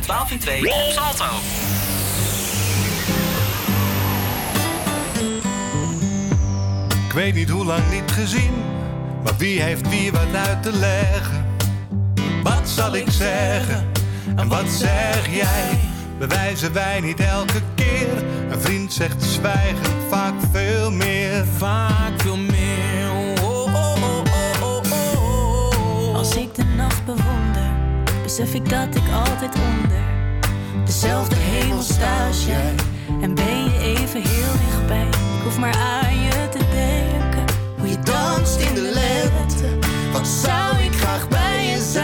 12 en 2 op Salto.
Ik weet niet hoe lang niet gezien, maar wie heeft wie wat uit te leggen? Wat zal ik zeggen en wat zeg jij? Bewijzen wij niet elke keer? Een vriend zegt zwijgen vaak veel meer.
Vaak
besef ik dat ik altijd onder dezelfde hemel sta als jij. En ben je even heel dichtbij. Ik hoef maar aan je te denken. Hoe je danst in de lente. Wat zou ik graag bij je zijn?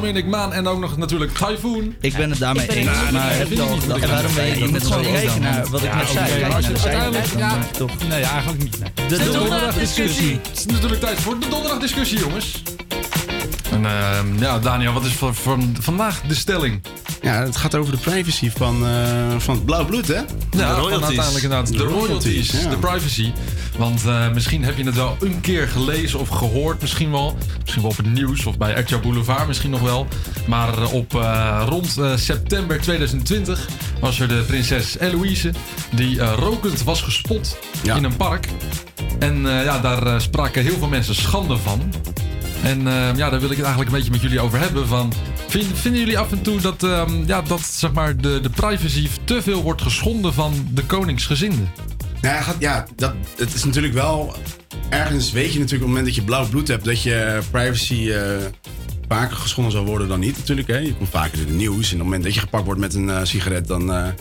Dominic, Maan en ook nog natuurlijk Typhoon.
Ik ben het daarmee eens, maar heb je al gedacht?
ben
En
het
waarom ben je niet met
dan.
wat ik net zei?
uiteindelijk- ja. Nee, eigenlijk niet.
De
donderdagdiscussie. Het is natuurlijk tijd voor de donderdagdiscussie, jongens. En ehm, ja, Daniel, wat is voor, voor vandaag de stelling?
Ja, het gaat over de privacy van, eh, van het blauw bloed, hè?
Ja, van uiteindelijk inderdaad. De royalties,
ja.
de privacy. Want eh, misschien heb je het wel een keer gelezen of gehoord, misschien wel. Misschien wel op het nieuws of bij RTL Boulevard misschien nog wel. Maar eh, op eh, rond eh, september 2020 was er de prinses Eloïse... die eh, rokend was gespot in een park. En eh, ja, daar eh, spraken heel veel mensen schande van. En eh, ja, daar wil ik het eigenlijk een beetje met jullie over hebben. Van, vind- vinden jullie af en toe dat, ehm, ja, dat zeg maar, de, de privacy te veel wordt geschonden van de koningsgezinden?
Nou ja, ja dat, het is natuurlijk wel... Ergens weet je natuurlijk op het moment dat je blauw bloed hebt... dat je privacy vaker geschonden zal worden dan niet natuurlijk. Hè? Je komt vaker in het nieuws. En op het moment dat je gepakt wordt met een sigaret... dan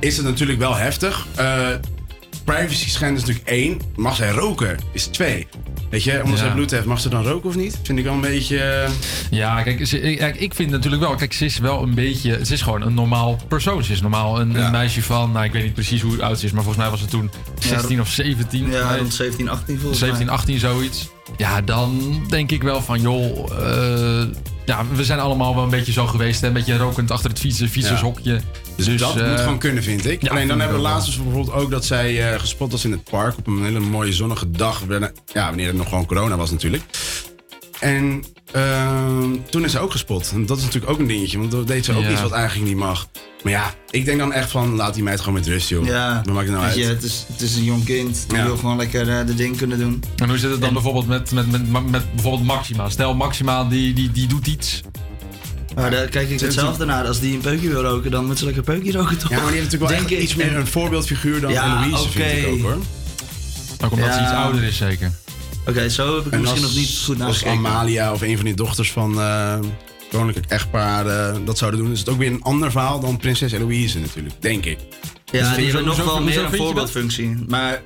is het natuurlijk wel heftig. Privacy schenden is natuurlijk één. Mag zij roken is twee. Weet je, omdat
Ja.
zij bloed heeft, mag ze dan roken of niet? Vind ik wel een beetje... eh,
Ja, kijk, ze- ik- kijk, ik vind natuurlijk wel. Kijk, ze is wel een beetje. Ze is gewoon een normaal persoon. Ze is normaal een, een meisje van. Nou, ik weet niet precies hoe oud ze is, maar volgens mij was ze toen 16 of 17.
Ja, rond 17, 18 volgens
17,
mij.
18 zoiets. Ja, dan denk ik wel van, joh. eh, ja, we zijn allemaal wel een beetje zo geweest. Hè? Een beetje rokend achter het fietsen, fietsershokje.
Dus, dat
eh,
moet gewoon kunnen, vind ik.
ja,
Alleen dan hebben we laatst dus bijvoorbeeld ook dat zij eh, gespot was in het park op een hele mooie zonnige dag. Ja, wanneer het nog gewoon corona was natuurlijk. En Ehm, toen is ze ook gespot. En dat is natuurlijk ook een dingetje, want dan deed ze ook
Ja.
iets wat eigenlijk niet mag. Maar ja, ik denk dan echt van, laat die meid gewoon met rust, joh.
Ja,
Wat maakt het nou uit?
je, het, is, het is een jong kind. Die
Ja.
wil gewoon lekker eh, de ding kunnen doen.
En hoe zit het dan bijvoorbeeld met, met, met, met, met bijvoorbeeld Maxima? Stel, Maxima die, die, die doet iets.
Maar daar kijk ik hetzelfde naar. Als die een peukje wil roken, dan moet ze lekker een peukje roken, toch?
Ja, maar die heeft natuurlijk wel
Denk
iets meer een voorbeeldfiguur dan
Ja,
Eloïse, vind ik
oké.
ook, hoor.
Ook omdat ze iets ouder is, zeker.
Oké, zo heb ik
En
misschien
als-
nog niet goed
Als. Amalia of een van die dochters van eh koninklijk echtpaar eh, dat zouden doen, is het ook weer een ander verhaal dan prinses Eloïse natuurlijk, denk ik.
Ja,
Dus
die hebben nog wel meer een voorbeeldfunctie. Maar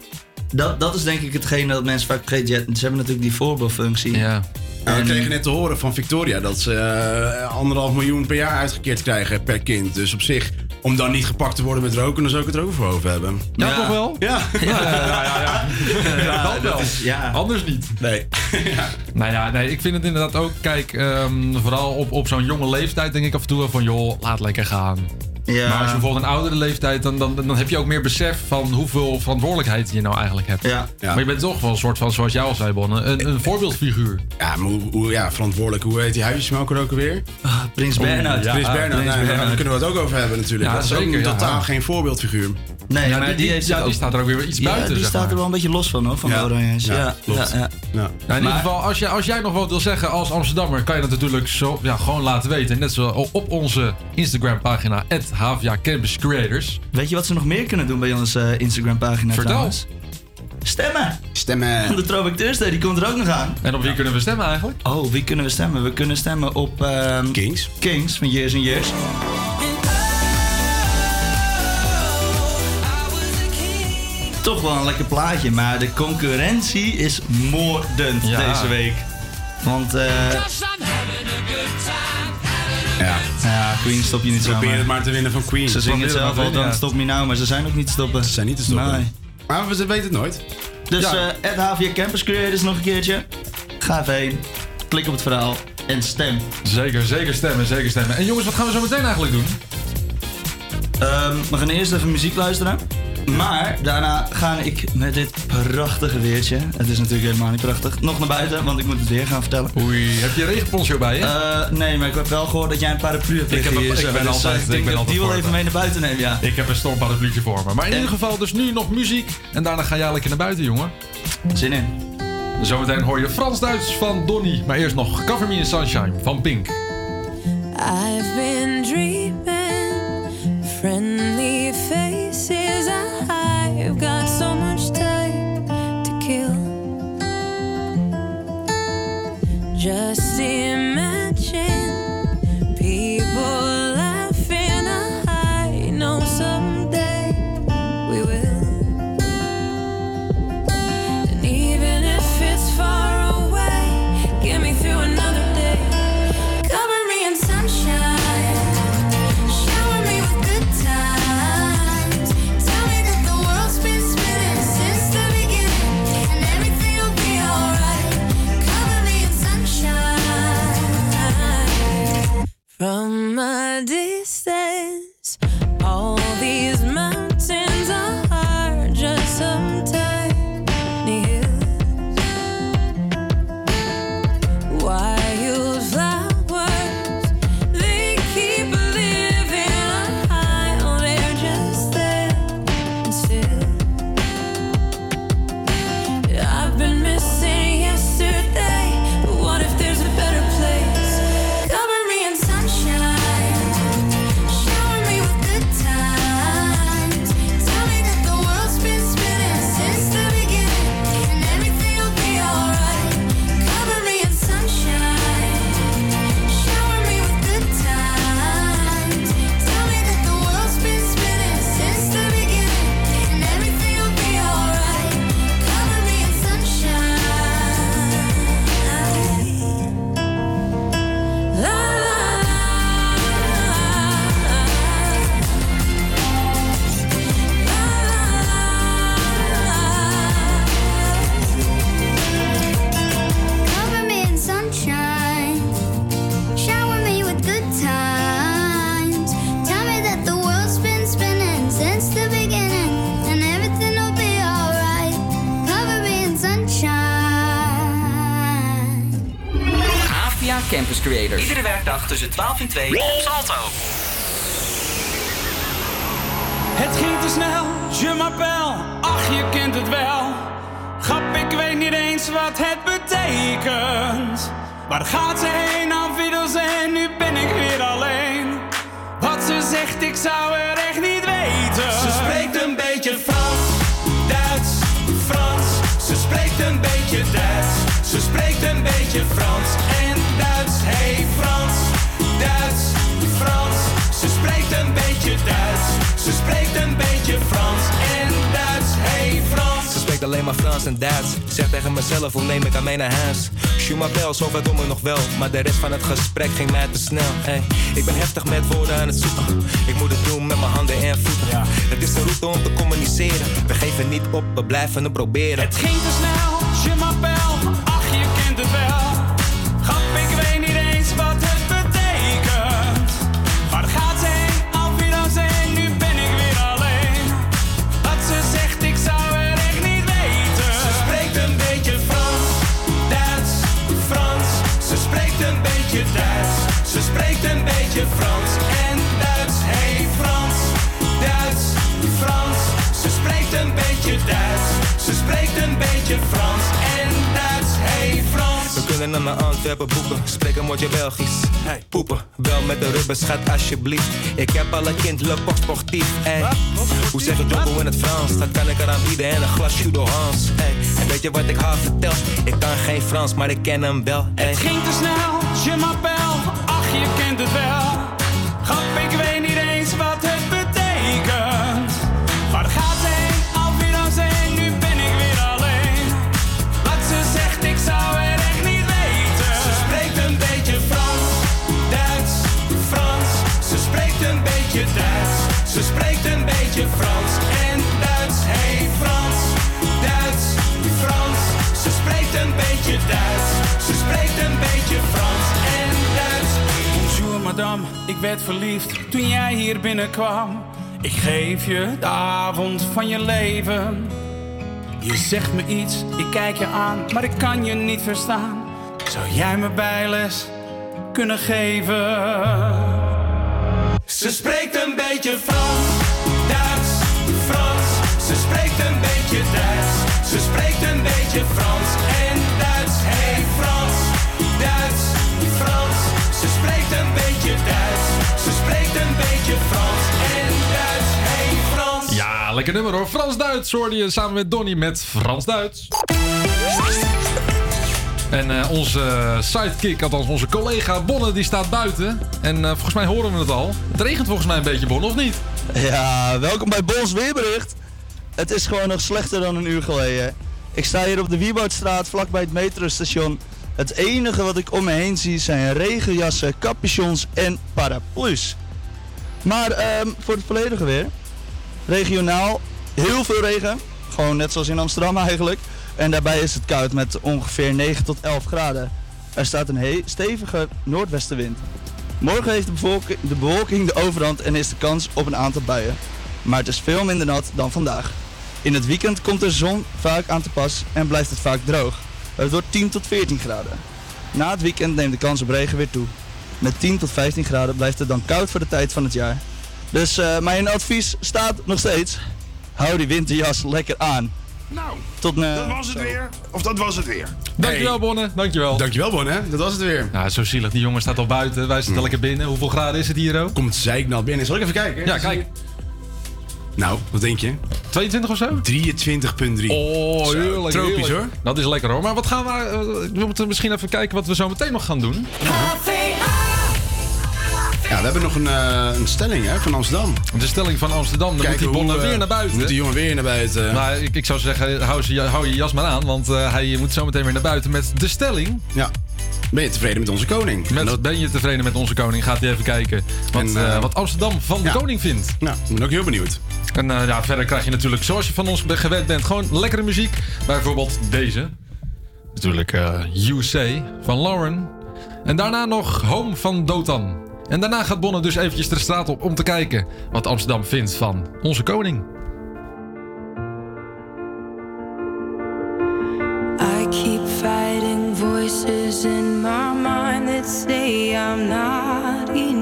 dat, dat is denk ik hetgene dat mensen vaak vergeten. Ze hebben natuurlijk die voorbeeldfunctie.
Ja.
Nou, we kregen net te horen van Victoria dat ze eh, anderhalf miljoen per jaar uitgekeerd krijgen per kind. Dus op zich, om dan niet gepakt te worden met roken, dan zou ik het er ook voor over hebben.
Ja, toch wel?
Ja.
Ja, ja, ja, ja. Ja, dat wel.
ja.
Anders niet.
Nee.
Nou ja, nee, ik vind het inderdaad ook, kijk, ehm, vooral op, op zo'n jonge leeftijd denk ik af en toe van, joh, laat lekker gaan.
Ja.
Maar als je bijvoorbeeld een oudere leeftijd, dan, dan, dan heb je ook meer besef van hoeveel verantwoordelijkheid je nou eigenlijk hebt.
Ja.
Maar je bent toch wel een soort van, zoals jij al zei, Bonne, een, een voorbeeldfiguur.
Ja, maar hoe, hoe- ja, verantwoordelijk. Hoe heet die huisjesmelker ook alweer?
Prins Bernhard.
Prins Bernhard.
Prins
nou,
Bernhard.
Daar kunnen we het ook over hebben natuurlijk.
Ja,
dat is ook
zeker, ja.
totaal geen voorbeeldfiguur.
Nee,
Ja,
maar
die-
die,
die-
heeft
ja,
zich
die
ook-
staat er ook weer iets
Ja,
buiten,
die
zeg
staat
maar.
er wel een beetje los van, hoor, van
Ja.
de Oranjes.
Ja,
Ja,
klopt.
ja, ja.
Ja.
Nou, in ieder geval, als, jij als jij nog wat wil zeggen als Amsterdammer, kan je dat natuurlijk zo, ja, gewoon laten weten. Net zo op onze Instagram-pagina, HVA Campus Creators.
Weet je wat ze nog meer kunnen doen bij onze eh, Instagram-pagina
Vertel.
Stemmen!
Stemmen.
De Throwback Thursday, die komt er ook nog aan.
En op wie kunnen we stemmen eigenlijk?
Oh, wie kunnen we stemmen? We kunnen stemmen op... ehm,
Kings.
Kings van Years and Years. Toch wel een lekker plaatje, maar de concurrentie is moordend
Ja.
deze week. Want eh
Ja.
ja, Queen stop je niet zo
Probeer het maar te winnen van Queen.
Ze zingen het zelf al, dan
ja.
stop me nou, maar ze zijn ook niet te stoppen.
Ze zijn niet te stoppen.
Nee.
Maar we weten het nooit.
Dus
Ja.
eh at HVA Campus Creators nog een keertje. Ga even heen, klik op het verhaal en stem.
Zeker, zeker stemmen, zeker stemmen. En jongens, wat gaan we zo meteen eigenlijk doen?
Ehm, we gaan eerst even muziek luisteren. Maar daarna ga ik met dit prachtige weertje. Het is natuurlijk helemaal niet prachtig. Nog naar buiten, want ik moet het weer gaan vertellen.
Oei, heb je een regenponcho bij je?
Eh, nee, maar ik heb wel gehoord dat jij een paraplu hebt
Ik heb
liggen
een-
hier
ik ben
Dus,
altijd-
eh,
ik
denk
ben
dat
altijd
die wel even mee naar buiten neem, ja.
Ik heb een stormparapluutje voor me. Maar in
En-
ieder geval dus nu nog muziek. En daarna ga jij lekker naar buiten, jongen.
Zin in.
Zometeen hoor je Frans-Duits van Donny. Maar eerst nog Cover Me in Sunshine van Pink.
I've been dreaming friendly faces. I've got so
Iedere werkdag tussen 12 en 2 op Salto.
Het ging te snel, je m'appelle, ach je kent het wel. Grap, ik weet niet eens wat het betekent. Waar gaat ze heen, aan Viddels en nu ben ik weer alleen. Wat ze zegt, ik zou er echt niet weten. Ze spreekt een beetje Frans, Duits, Frans. Ze spreekt een beetje Duits, ze spreekt een beetje Frans
maar en. Zeg tegen mezelf, hoe neem ik aan mij naar huis? Je m'appelle, zover doen we nog wel. Maar de rest van het gesprek ging mij te snel. Ey, ik ben heftig met woorden aan het zoeken. Ik moet het doen met mijn handen en voeten. Het is een route om te communiceren. We geven niet op, we blijven het proberen.
Het ging te snel, je
Naar Antwerpen boeken, spreek een woordje Belgisch. Hey, poepen, wel met de rubber, schat alsjeblieft. Ik heb al een kind, le pop sportief. Hey. Hoe zeg je Jumbo in het Frans? Dat kan ik eraan bieden en een glas Judo Hans. Hey. En weet je wat ik haar vertel? Ik kan geen Frans, maar ik ken hem wel. Hey.
Het ging te snel, je m'appelle, ach je kent het wel. Ik werd verliefd toen jij hier binnenkwam. Ik geef je de avond van je leven. Je zegt me iets, ik kijk je aan, maar ik kan je niet verstaan. Zou jij me bijles kunnen geven? Ze spreekt een beetje Frans, Duits, Frans. Ze spreekt een beetje Duits, ze spreekt een beetje Frans ze spreekt een beetje Frans en Duits. Hey Frans.
Ja, lekker nummer hoor. Frans-Duits hoorde je samen met Donny met Frans-Duits. En eh, onze sidekick, althans onze collega Bonne, die staat buiten. En eh, volgens mij horen we het al. Het regent volgens mij een beetje, Bonne, of niet?
Ja, welkom bij Bons Weerbericht. Het is gewoon nog slechter dan een uur geleden. Ik sta hier op de Wieboudstraat, vlakbij het metrostation. Het enige wat ik om me heen zie zijn regenjassen, capuchons en paraplu's. Maar ehm, voor het volledige weer. Regionaal heel veel regen. Gewoon net zoals in Amsterdam eigenlijk. En daarbij is het koud met ongeveer 9 tot 11 graden. Er staat een stevige noordwestenwind. Morgen heeft de bewolking de overhand en is de kans op een aantal buien. Maar het is veel minder nat dan vandaag. In het weekend komt de zon vaak aan te pas en blijft het vaak droog. Het wordt 10 tot 14 graden. Na het weekend neemt de kans op regen weer toe. Met 10 tot 15 graden blijft het dan koud voor de tijd van het jaar. Dus eh, mijn advies staat nog steeds. Hou die winterjas lekker aan.
Nou,
Tot eh,
dat was het weer. Of dat was het weer.
Dankjewel, Bonne. Dankjewel.
Dankjewel, Bonne. Dat was het weer.
Ja, zo zielig. Die jongen staat al buiten. Wij zitten lekker binnen. Hoeveel graden is het hier, ook?
Komt zeiknat binnen. Zal ik even kijken?
Ja, kijk.
Nou, wat denk je?
22 of zo?
23,3.
Oh, heerlijk.
Tropisch
heerlijk.
hoor.
Dat is lekker hoor. Maar wat gaan we... eh, we moeten misschien even kijken wat we zo meteen nog gaan doen.
Ja, we hebben nog een, eh, een stelling hè, van Amsterdam.
De stelling van Amsterdam. Dan
Kijken
moet die Bonne
hoe, eh,
weer naar buiten.
Moet die jongen weer naar buiten.
Maar ik, ik zou zeggen, hou, hou je jas maar aan. Want hij moet zo meteen weer naar buiten met de stelling.
Ja. Ben je tevreden met onze koning?
Met, Ben je tevreden met onze koning? Gaat hij even kijken wat,
En, eh,
eh, wat Amsterdam van de koning vindt.
Nou, ik ben ook heel benieuwd.
En eh, ja, verder krijg je natuurlijk, zoals je van ons gewend bent, gewoon lekkere muziek. Bijvoorbeeld deze. Natuurlijk You Say van Lauren. En daarna nog Home van Dotan. En daarna gaat Bonne dus eventjes de straat op om te kijken wat Amsterdam vindt van onze koning.
Voices in my mind that say I'm not enough.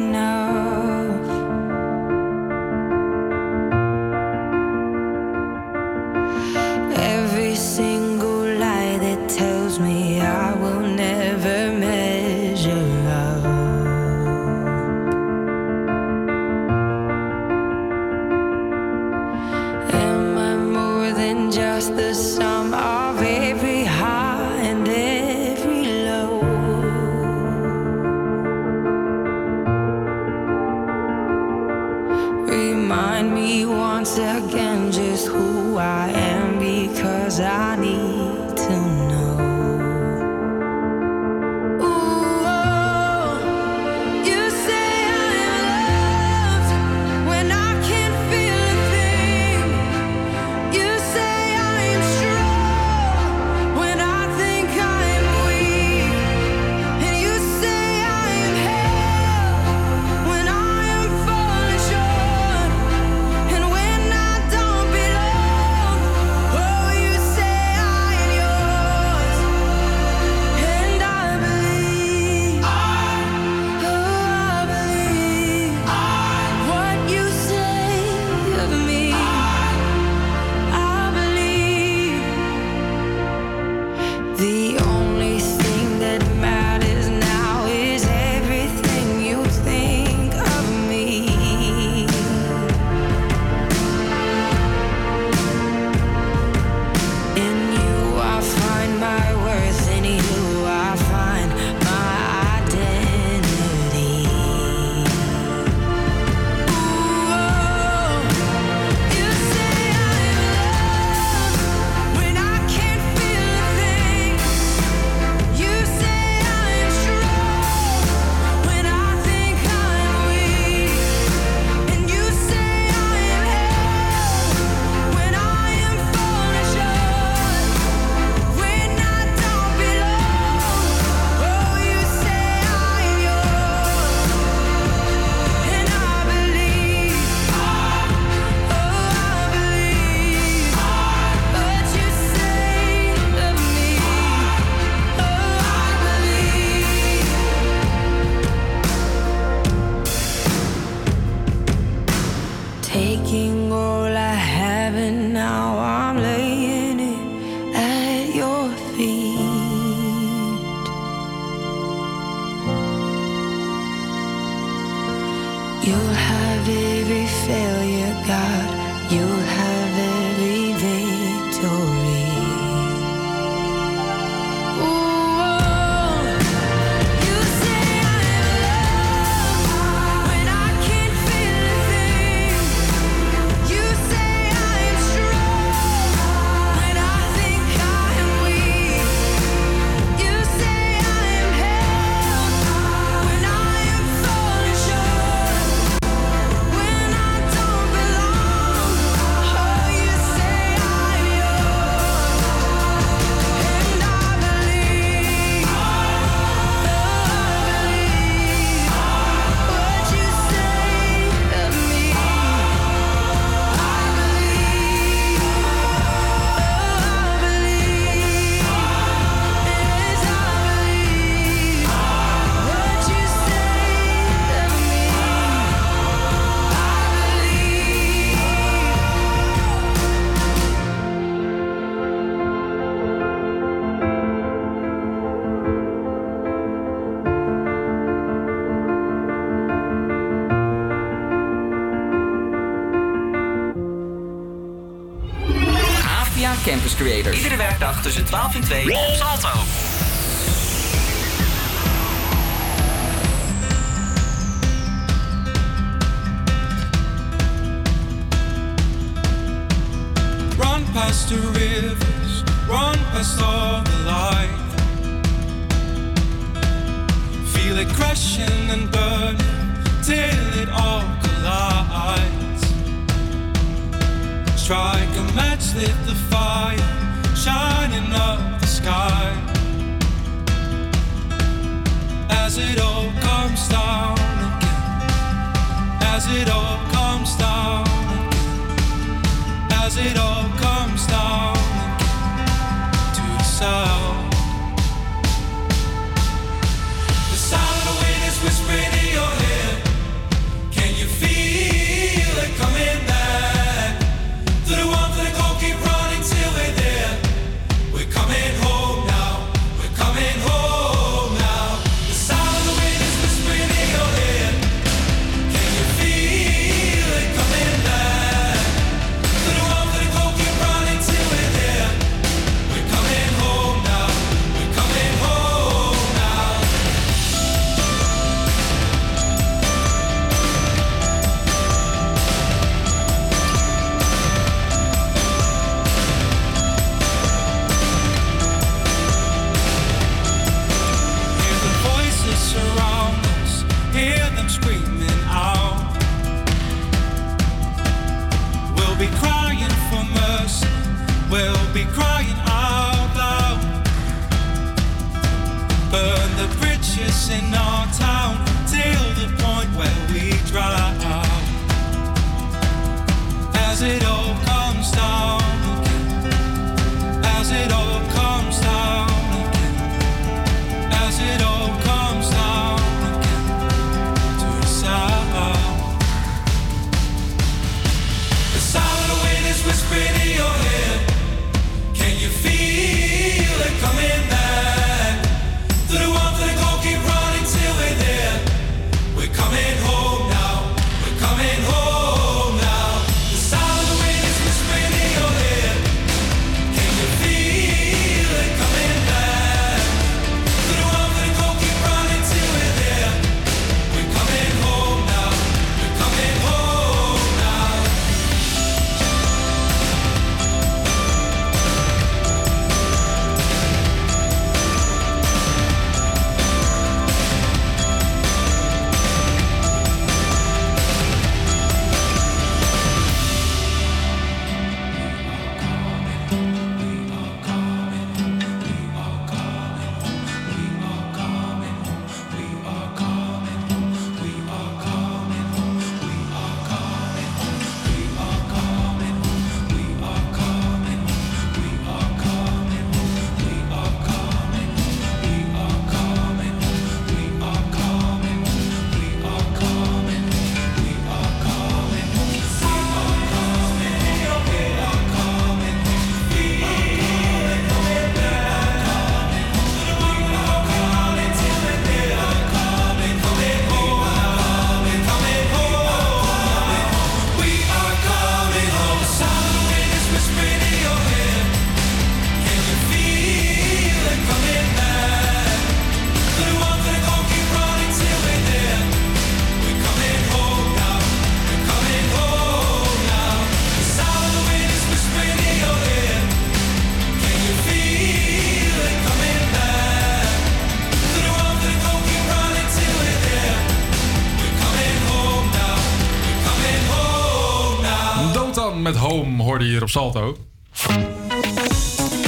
Hoorde hier op Salto.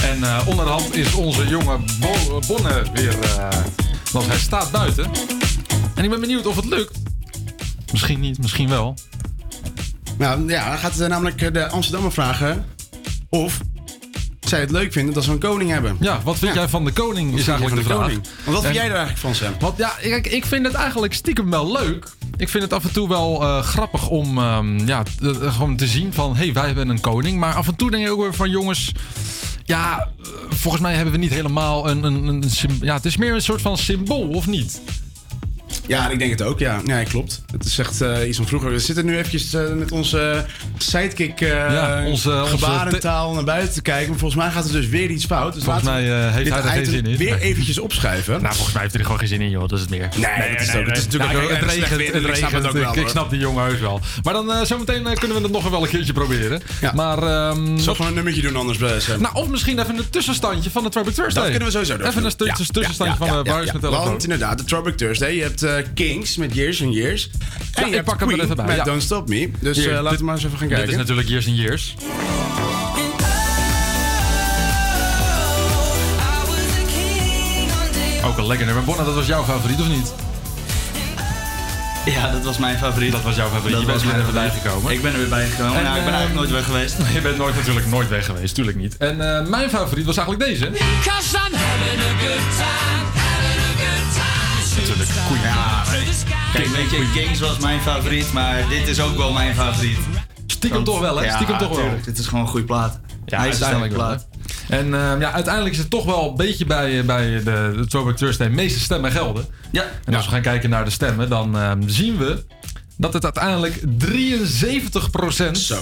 En eh, onder de hand is onze jonge Bo- Bonne weer. eh, want hij staat buiten. En ik ben benieuwd of het lukt. Misschien niet, misschien wel.
Nou ja, dan gaat eh, namelijk de Amsterdammer vragen of zij het leuk vinden dat ze een koning hebben.
Ja, wat vind jij van de koning
Wat
is
vind jij
eigenlijk de
van
vraag.
de koning? Want wat vind jij er eigenlijk van, Sam?
Want ja, kijk, ik vind het eigenlijk stiekem wel leuk. Ik vind het af en toe wel eh, grappig om ehm, ja, gewoon te zien van... hé, hey, wij hebben een koning. Maar af en toe denk ik ook weer van jongens... Ja, eh, volgens mij hebben we niet helemaal een... een, een ja, het is meer een soort van symbool, of niet?
Ja, ik denk het ook, ja. Nee, klopt. Het is echt eh, iets van vroeger. We zitten nu eventjes met onze sidekick eh,
Ja, onze- onze
gebarentaal naar buiten te kijken. Maar volgens mij gaat er dus weer iets fout. Dus
Volgens mij, eh, heeft hij er geen zin in.
weer
Nee.
eventjes opschuiven.
Nou, volgens mij heeft hij er gewoon geen zin in, joh. Dat is het meer.
Nee, dat is het ook. Het is natuurlijk
Nou,
ook
kijk, het
slecht
regent. Het
dus ik snap het ook wel,
Ik, snap die jongen heus wel. Maar dan eh, zometeen kunnen we het nog wel een keertje proberen. Maar, ehm,
Zal gewoon een nummertje doen anders, Sam?
Nou, of misschien even een tussenstandje van de Throwback Thursday.
Dat kunnen we sowieso doen.
Even een
Ja,
tussenstandje
ja,
van
ja,
de
ja, ja.
met telefoon.
Want inderdaad, de Throwback Thursday. Je hebt eh, Kings met Years and Years. En je hebt
pak hem er even bij,
met
ja.
Don't Stop Me. Dus eh, laten we maar eens even gaan
Dit
kijken.
is natuurlijk Years and Years. Ook een lekker nummer. Bonne, dat was jouw favoriet, of niet?
Ja, dat was mijn favoriet.
Dat was jouw favoriet.
Dat
je bent er even bij gekomen.
Ik ben er weer bij gekomen.
En,
nou, ik ben
ehm,
eigenlijk nooit weg geweest.
Je bent nooit, natuurlijk nooit weg geweest, tuurlijk niet. En eh, mijn favoriet was eigenlijk deze.
Cause I'm having a good time, having a good time.
Natuurlijk Queen.
Ja, Kijk, weet je, Kings was mijn favoriet, maar dit is ook wel mijn favoriet.
Stiekem toch wel, hè?
Ja,
Stiekem toch wel.
Dit is gewoon een goede plaat.
Ja,
Hij is
uiteindelijk
plaat.
En ehm, ja, uiteindelijk is het toch wel een beetje bij, bij de, de Throwback Thursday meeste stemmen gelden.
Ja.
En als we gaan kijken naar de stemmen, dan ehm, zien we dat het uiteindelijk 73%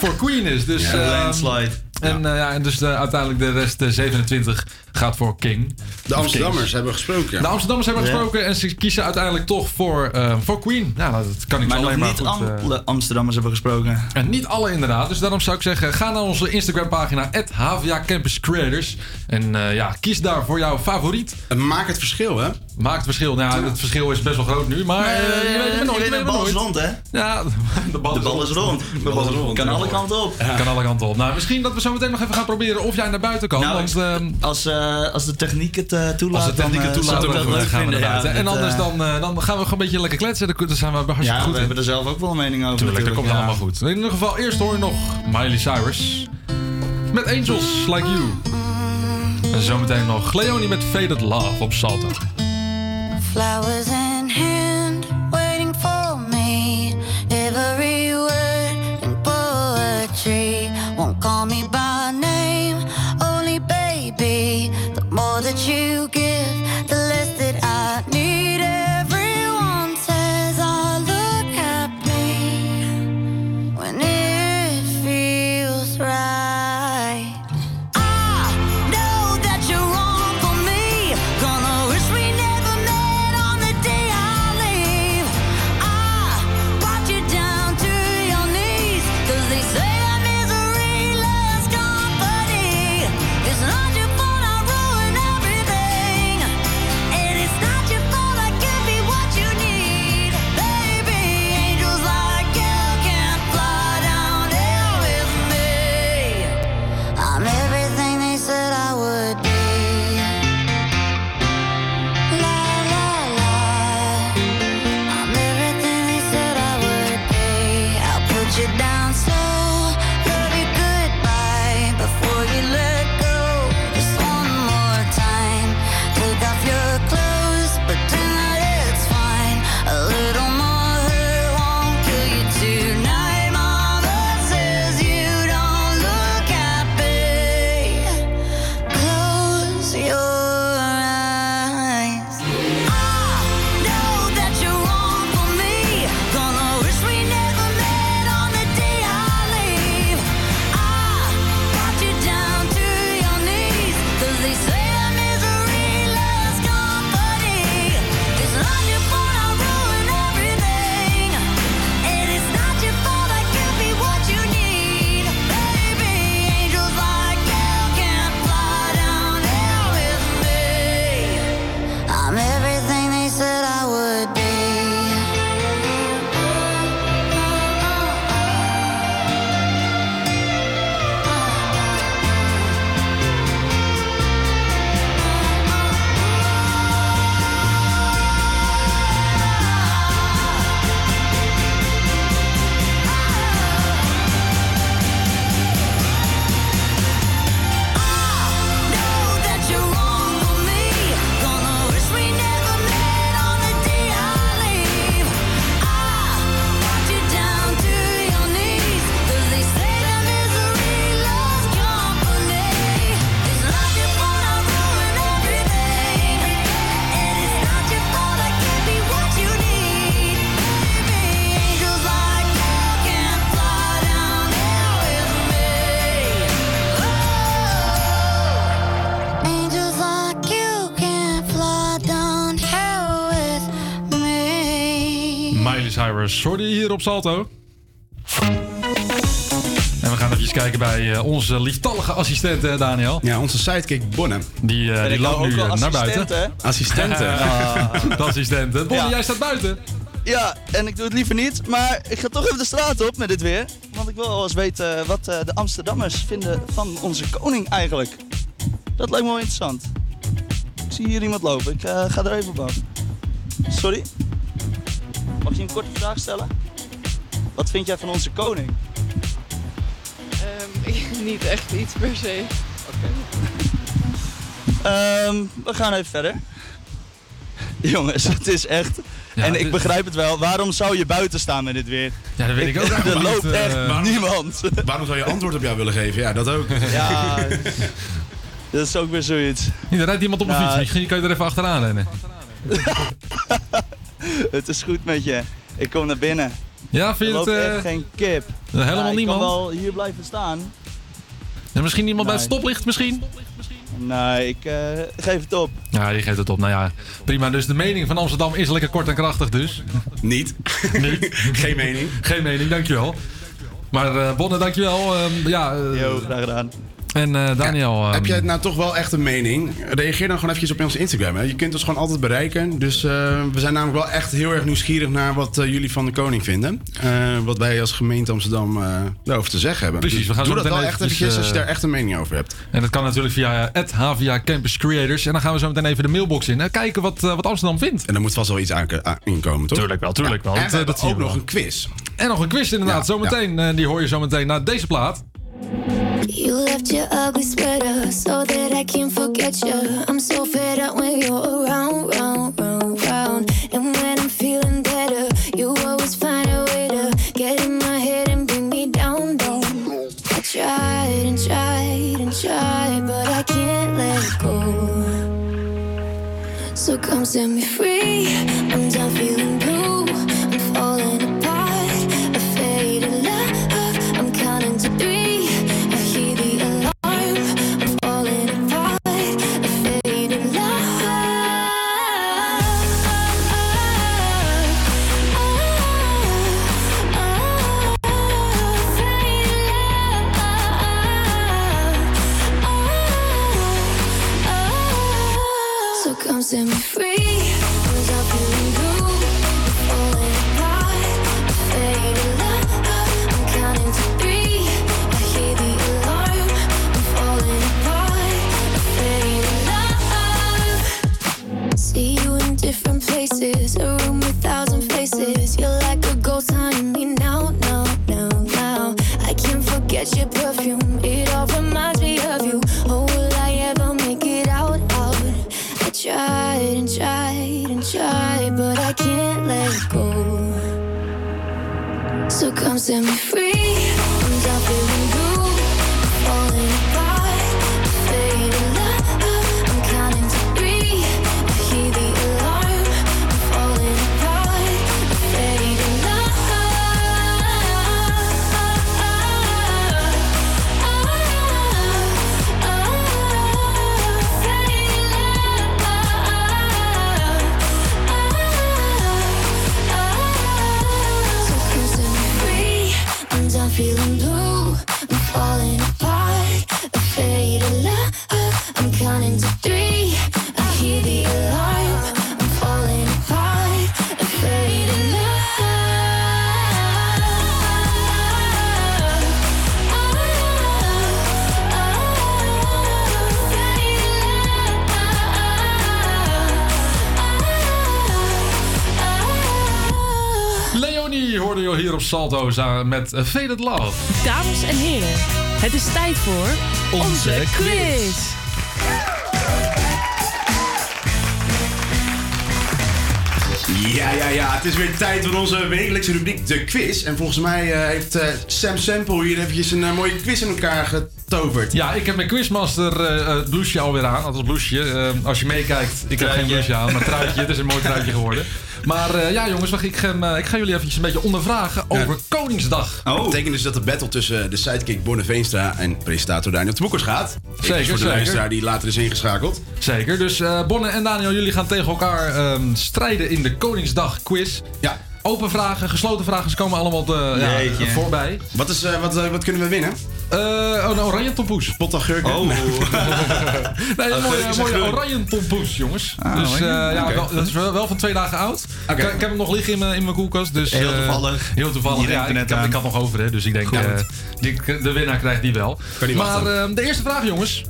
voor Queen is. Dus
Ja,
ehm,
landslide.
En, eh, ja, en dus de, uiteindelijk de rest, de 27, gaat voor King.
De Amsterdammers
Kings.
hebben gesproken.
De Amsterdammers hebben
Ja.
gesproken en ze kiezen uiteindelijk toch voor, eh, voor Queen. Ja, nou, dat kan ik
Maar
alleen maar
niet
goed... eh,
alle Amsterdammers hebben gesproken.
En niet alle inderdaad. Dus daarom zou ik zeggen, ga naar onze Instagram pagina HVA Campus Creators. En eh, ja, kies daar voor jouw favoriet.
Maak het verschil, hè?
Maak het verschil. Nou, ja, het verschil is best wel groot nu. Maar eh, je weet het nooit.
je weet, de bal is rond, hè?
Ja, de bal,
De bal is rond.
De bal is rond.
Kan alle kanten op.
Kan alle kanten op. Nou, misschien dat we zo meteen nog even gaan proberen of jij naar buiten kan.
Nou,
want, ehm,
Als, eh, als de techniek het eh, toelaat,
als de techniek het
dan, eh,
toelaat, dan
dat leuk
gaan we naar
Ja,
buiten. en
dat,
anders dan, dan gaan we gewoon een beetje lekker kletsen. Dan zijn we hartstikke
Ja,
goed
we
in.
hebben er zelf ook wel een mening over.
Tuurlijk, dat komt
ja.
allemaal goed. In ieder geval, eerst hoor je nog Miley Cyrus. Met Angels Like You. En zometeen nog Leonie met Faded Love op Salto.
Flowers in hand,
Cyrus, hoorde je hier op Salto? En we gaan even kijken bij eh, onze lieftallige assistent, hè, Daniel.
Ja, onze sidekick Bonne.
Die, eh, die loopt
ook
nu eh, naar buiten.
hè?
Assistenten.
Ah, de assistenten. Bonnie,
Ja.
jij staat buiten.
Ja, en ik doe het liever niet, maar ik ga toch even de straat op met dit weer. Want ik wil wel eens weten wat eh, de Amsterdammers vinden van onze koning eigenlijk. Dat lijkt me wel interessant. Ik zie hier iemand lopen, ik eh, ga er even op af. Sorry? Mag je een korte vraag stellen? Wat vind jij van onze koning?
Ehm, niet echt iets per se.
Ehm, we gaan even verder. Jongens, het is echt... en ik begrijp het wel. Waarom zou je buiten staan met dit weer?
Ja, dat weet ik ook
Er loopt
eh,
echt
waarom-
niemand.
Waarom zou je antwoord op jou willen geven? Ja, dat ook.
Ja, dat is ook weer zoiets.
Hier, er rijdt iemand op een
Nou,
fiets. Misschien kan je er even achteraan rennen.
Het is goed met je. Ik kom naar binnen.
Ja, vind je
er
het,
loopt
eh,
echt geen kip.
helemaal
Ja, ik
niemand?
kan wel hier blijven staan.
En misschien iemand bij het
Nee.
stoplicht misschien?
Nee, ik eh, geef het op.
Ja, die geeft het op. Nou ja, prima. Dus de mening van Amsterdam is lekker kort en krachtig dus.
Niet.
Niet.
Geen mening.
Geen mening, dankjewel. Maar eh Bonne, dankjewel. Ehm ja,
Jo, graag gedaan.
En eh, Daniel... ehm,
Heb jij nou toch wel echt een mening? Reageer dan gewoon eventjes op ons Instagram. Hè? Je kunt ons gewoon altijd bereiken. Dus eh, we zijn namelijk wel echt heel erg nieuwsgierig naar wat eh, jullie van de koning vinden. Eh, wat wij als gemeente Amsterdam eh, daarover te zeggen hebben.
Precies,
Dus
we gaan
doe
zo
dat wel
meteen
echt
eventjes,
als je daar echt een mening over hebt.
En dat kan natuurlijk via het HVA Campus Creators. En dan gaan we zo meteen even de mailbox in. En kijken wat, wat Amsterdam vindt.
En er moet vast wel iets inkomen, toch?
Tuurlijk wel, tuurlijk wel.
En
Dat,
we
dat
ook nog
wel.
een quiz.
En nog een quiz inderdaad,
Ja,
zometeen. En die hoor je zometeen na deze plaat.
You left your ugly sweater so that I can forget you. I'm so fed up when you're around, round, round, round. And when I'm feeling better, you always find a way to get in my head and bring me down, down. I tried and tried and tried, but I can't let go. So come set me free. I'm done feeling. in me
Salto samen met eh, Faded Love.
Dames en heren, het is tijd voor onze, quiz.
Ja, ja, ja. Het is weer tijd voor onze wekelijkse rubriek, de quiz. En volgens mij eh, heeft eh, Sam Sample hier eventjes een mooie quiz in elkaar getoverd.
Ja, ik heb mijn Quizmaster eh eh, blouseje alweer aan. Althans blouseje. Als je meekijkt, ik heb geen blouseje aan, maar truitje. Het is een mooi truitje geworden. Maar eh, ja jongens, wacht, ik, ga, eh, ik ga jullie eventjes een beetje ondervragen over Koningsdag.
Dat betekent dus dat de battle tussen de sidekick Bonne Veenstra en presentator Daniel Tmoekers gaat.
Zeker,
voor de
zeker.
luisteraar die later is ingeschakeld.
Zeker, dus eh, Bonne en Daniel, jullie gaan tegen elkaar ehm, strijden in de Koningsdag quiz.
Ja.
Open vragen, gesloten vragen, ze komen allemaal de, ja, voorbij.
Wat, is, eh, wat, wat kunnen we winnen?
Eh, oh, een oranje tompoes.
Potagurken?
Oh. nee, een mooie, oranje tompoes, jongens.
Ah,
dus eh, ja, wel, dat is wel, wel van twee dagen oud. Ik, ik heb hem nog liggen in mijn, in mijn koelkast. Dus,
Heel
eh,
toevallig.
heel toevallig. Ja, ik,
net
ik, had, nog over, hè, dus ik denk die, de winnaar krijgt die wel. Maar de eerste vraag, jongens.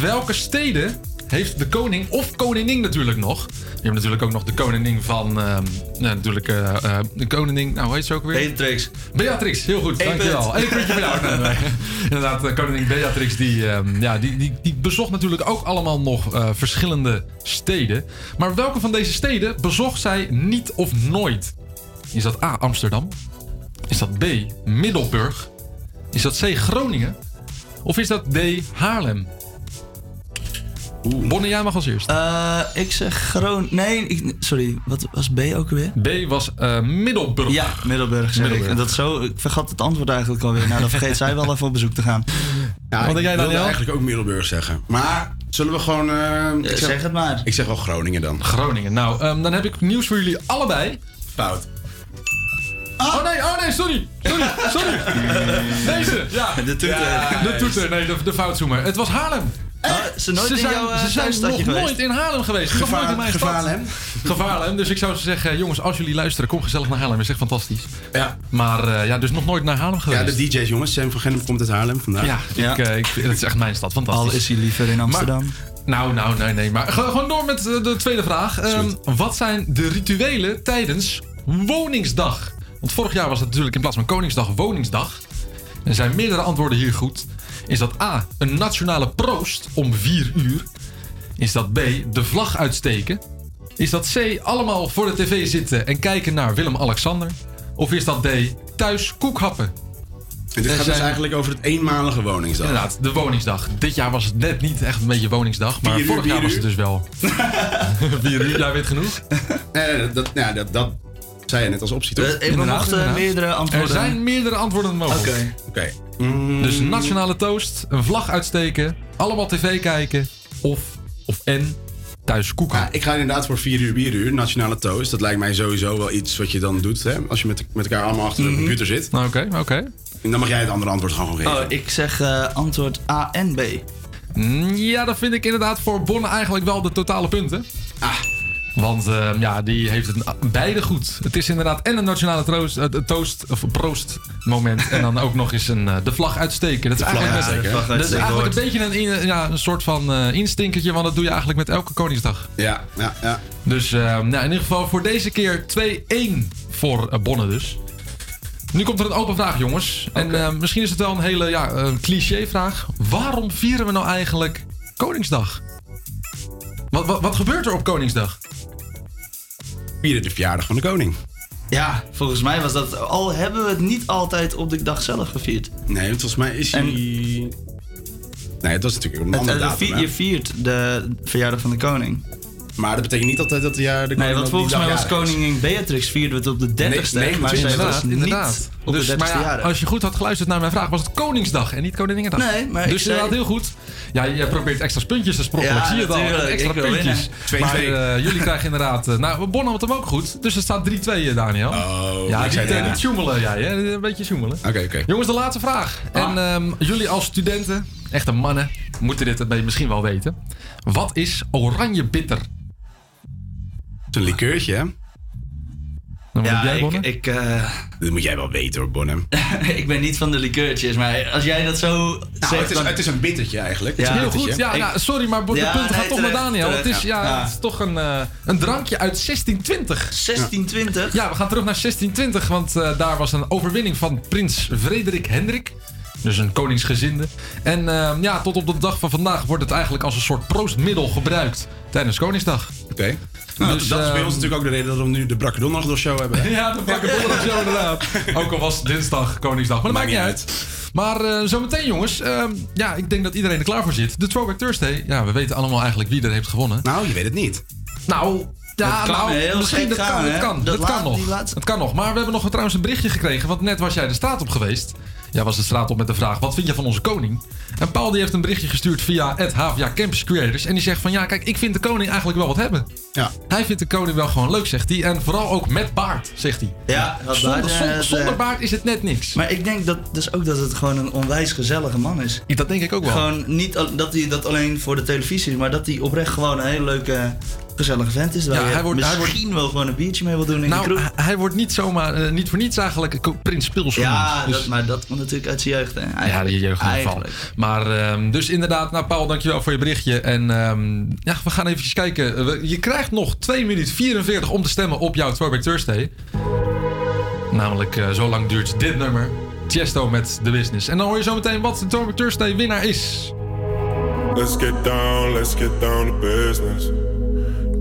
Welke steden heeft de koning of koningin natuurlijk nog? Je hebt natuurlijk ook nog de koningin van... ehm, nou, natuurlijk eh, eh, de koningin... Nou, hoe heet ze ook weer?
Beatrix.
Beatrix, heel goed.
Eén
dankjewel. Eén puntje voor jou. Nee, nee. Inderdaad, koningin Beatrix die, ehm, ja, die, die, die bezocht natuurlijk ook allemaal nog eh, verschillende steden. Maar welke van deze steden bezocht zij niet of nooit? Is dat A. Amsterdam? Is dat B. Middelburg? Is dat C. Groningen? Of is dat D. Haarlem? Bonnie, jij mag als eerst.
Eh, ik zeg Groningen. Nee, ik- sorry. Wat was B ook weer?
B was eh, Middelburg.
Ja, Middelburg zeg ik. En dat zo, ik vergat het antwoord eigenlijk alweer. Nou, dan vergeet zij wel even op bezoek te gaan.
Ja,
Wat denk jij,
ik
Daniel?
eigenlijk ook Middelburg zeggen. Maar zullen we gewoon... eh, ik
zeg het maar.
Ik zeg wel Groningen dan.
Groningen. Nou, ehm, dan heb ik nieuws voor jullie allebei.
Fout.
Oh nee, oh nee, sorry. Sorry, sorry. Deze, ja.
De toeter.
Ja, de toeter, nee, de, de foutzoemer. Het was Haarlem.
Oh, ze nooit in
zijn,
jouw uh,
ze zijn nog
thuisstadje geweest?
nooit in Haarlem geweest. Nog
Gevaar-. Gevaarlem.
Gevaarlem. Dus ik zou zeggen, jongens, als jullie luisteren, kom gezellig naar Haarlem. is echt fantastisch.
Ja.
Maar eh, ja, dus nog nooit naar Haarlem
Ja,
geweest.
de DJ's jongens. Sam van Gennep komt uit Haarlem vandaag.
Ja, Ik, eh, ik, het is echt mijn stad. Fantastisch.
Al is hij liever in Amsterdam.
Nou, nou, nee, nee. Maar gewoon door met eh, de tweede vraag. Ehm, wat zijn de rituelen tijdens Woningsdag? Want vorig jaar was het natuurlijk in plaats van Koningsdag Woningsdag. Er zijn meerdere antwoorden hier goed. Is dat A, een nationale proost om 4 uur? Is dat B, de vlag uitsteken? Is dat C, allemaal voor de tv zitten en kijken naar Willem-Alexander? Of is dat D, thuis koekhappen?
En dit gaat dus eigenlijk over het eenmalige woningsdag.
Inderdaad, de woningsdag. Dit jaar was het net niet echt een beetje woningsdag, maar
Vier uur,
vorig jaar
vier
was het dus wel. Vier uur, jij weet genoeg.
Nee, dat, ja, dat, dat zei je net als optie, toch?
Eh, we mochten meerdere antwoorden.
Er zijn meerdere antwoorden mogelijk.
Oké.
Oké.
Dus nationale toast, een vlag uitsteken, allemaal tv kijken of, of en thuis koeken.
Ja, ik ga inderdaad voor 4 uur, 4 uur, nationale toast. Dat lijkt mij sowieso wel iets wat je dan doet, hè? Als je met, met elkaar allemaal achter de computer zit.
Oké, oké.
En dan mag jij het andere antwoord gewoon geven.
Oh, ik zeg eh, antwoord A en B.
Mm, Ja, dat vind ik inderdaad voor Bonne eigenlijk wel de totale punten.
Ah.
Want eh, ja, die heeft het beide goed. Het is inderdaad en een nationale troost, eh, toast of proost moment. En dan ook nog eens een, eh, de vlag uitsteken. Dat is eigenlijk,
uitsteken,
dat is eigenlijk een beetje een, in- ja, een soort van eh instinkertje. Want dat doe je eigenlijk met elke Koningsdag.
Ja, ja, ja.
Dus eh, nou, in ieder geval voor deze keer 2-1 voor Bonne dus. Nu komt er een open vraag, jongens. En misschien is het wel een hele ja, cliché vraag. Waarom vieren we nou eigenlijk Koningsdag? Wat, wat, wat gebeurt er op Koningsdag?
Vieren de verjaardag van de koning.
Ja, volgens mij was dat... Al hebben we het niet altijd op de dag zelf gevierd.
Nee, want volgens mij is hij... Nee, het was natuurlijk een
Het,
andere
eh,
datum,
vi-
hè?
je viert de verjaardag van de koning.
Maar dat betekent niet altijd dat de, ja, de koning
Nee, want volgens mij was
is.
koningin Beatrix vierden we het op de 30ste.
Nee,
maar zij was
inderdaad,
niet
inderdaad.
op
Dus,
de 30ste
maar ja,
jaren.
als je goed had geluisterd naar mijn vraag, was het Koningsdag en niet Koninginnedag.
Nee, maar ik
Dus
zei-
inderdaad heel goed. Ja, je probeert extra puntjes te sprokkelen.
Ja,
ik zie het al. Extra puntjes.
winnen.
Maar
2-2.
eh, jullie krijgen inderdaad... eh, nou, Bonham had hem ook goed. Dus het staat 3-2, eh, Daniel.
Oh,
ja,
ik
niet,
zei het,
niet jij, hè? Een beetje sjoemelen.
Oké, oké.
Jongens, de laatste vraag. En ehm, jullie als studenten, echte mannen, moeten dit misschien wel weten. Wat is oranje bitter?
Het is een likeurtje, hè?
Dan
Ja,
jij
ik, ik, eh,
Dat moet jij wel weten hoor, Bonham.
ik ben niet van de likeurtjes, maar als jij dat zo
Nou,
zegt...
het, is,
dan-
het is een bittertje eigenlijk. Het is
Ja,
Heel goed. Ja,
Ik-
nou, sorry, maar de
Ja,
punt
nee,
gaat toch naar Daniel.
terecht,
het, is, ja,
ja.
het is toch een, eh, een drankje uit 1620.
1620?
Ja, we gaan terug naar 1620, want eh, daar was een overwinning van prins Frederik Hendrik. Dus een koningsgezinde. En eh, ja, tot op de dag van vandaag wordt het eigenlijk als een soort proostmiddel gebruikt tijdens Koningsdag.
Oké. Nou,
Dus,
dat is bij
ehm,
ons natuurlijk ook de reden dat we nu de Brakke Donderdag show hebben. hè?
Ja, de pakken donderdag zo inderdaad. Ook al was het dinsdag Koningsdag, maar dat maakt niet uit. Maar eh, zometeen jongens, ehm, ja, ik denk dat iedereen er klaar voor zit. De Throwback Thursday, ja, we weten allemaal eigenlijk wie er heeft gewonnen.
Nou, je weet het niet.
Nou, ja, nou,
heel
misschien dat
gaan,
kan,
hè?
het kan,
Dat
kan nog. Het kan nog. Maar we hebben nog trouwens een berichtje gekregen, want net was jij de straat op geweest. Jij was de straat op met de vraag, wat vind je van onze koning? En Paul die heeft een berichtje gestuurd via het HVA Campus Creators. En die zegt van, ja, kijk, ik vind de koning eigenlijk wel wat hebben.
Ja.
Hij vindt de koning wel gewoon leuk, zegt hij. En vooral ook met baard, zegt hij.
Ja, dat
Zonder,
baard,
zonder,
het,
zonder
eh,
baard is het net niks.
Maar ik denk dat, dus ook dat het gewoon een onwijs gezellige man is.
Dat denk ik ook wel.
Gewoon niet al- dat hij dat alleen voor de televisie is, maar dat hij oprecht gewoon een hele leuke, gezellige vent is. Waar
Ja, hij wordt- hij
misschien wel gewoon een biertje mee wil doen in de
nou,
kroeg.
hij- hij wordt niet zomaar, eh, niet voor niets eigenlijk prins Pils.
Ja,
Dus-
dat, maar dat komt natuurlijk uit zijn jeugd. Hè?
Ja, de jeugd in ieder geval.
Eigenlijk.
Maar ehm, dus inderdaad, nou Paul, dankjewel voor je berichtje. En ehm, ja, we gaan even kijken. Je krijgt nog 2 minuten 44 om te stemmen op jouw Throwback Thursday. Namelijk, eh, zo lang duurt dit nummer. Tiesto met The Business. En dan hoor je zo meteen wat de Throwback Thursday winnaar is.
Let's get down, let's get down to business.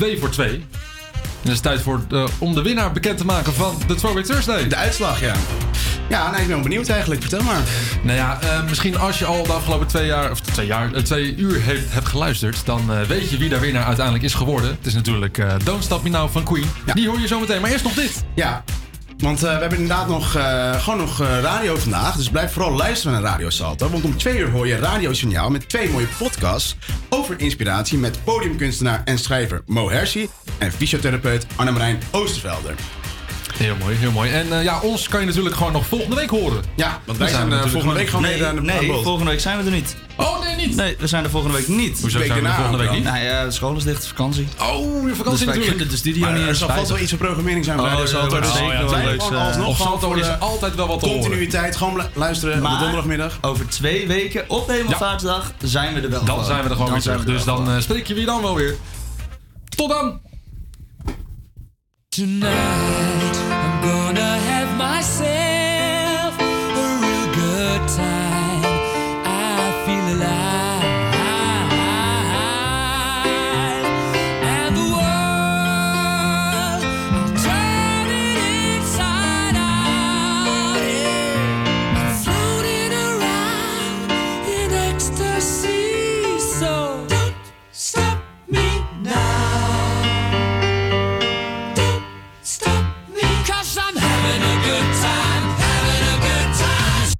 2 voor 2. En het is tijd voor, om de winnaar bekend te maken van de Throwback Thursday.
De uitslag, ja. Ja, nou, ik ben wel benieuwd eigenlijk. Vertel maar.
Nou ja, eh, misschien als je al de afgelopen twee jaar, of twee jaar, eh, twee uur heeft, hebt geluisterd, dan eh, weet je wie daar winnaar uiteindelijk is geworden. Het is natuurlijk Don't Stop Me Now van Queen. Die hoor je zo meteen. Maar eerst nog dit.
Ja, want we hebben inderdaad nog, gewoon nog radio vandaag. Dus blijf vooral luisteren naar Radio Salto. Want om twee uur hoor je radiosignaal met twee mooie podcasts inspiratie met podiumkunstenaar en schrijver Mo Hershey en fysiotherapeut Annemarijn Oostervelder.
Heel mooi, heel mooi. En eh, ja, ons kan je natuurlijk gewoon nog volgende week horen.
Ja, want wij zijn, eh, volgende week gewoon
Nee,
weer aan de
nee
aan
volgende week zijn we er niet.
Nee, niet?
Nee, we zijn er volgende week niet.
Hoezo zijn we er volgende week niet?
Nou ja, de school is dicht, vakantie.
Oh, je vakantie
Dus
natuurlijk.
de studio
Maar
niet
er zal vast wel iets op programmering zijn.
Oh, zeker
Wij
wel leuk, eh,
alsnog
Salto is
de
altijd wel wat te horen.
Continuïteit, gewoon lu- luisteren op de donderdagmiddag.
over twee weken op de Hemelvaartsdag zijn we er wel
Dan zijn we er gewoon weer terug. Dus
er
dan eh, spreek je wie dan wel weer. Tot dan!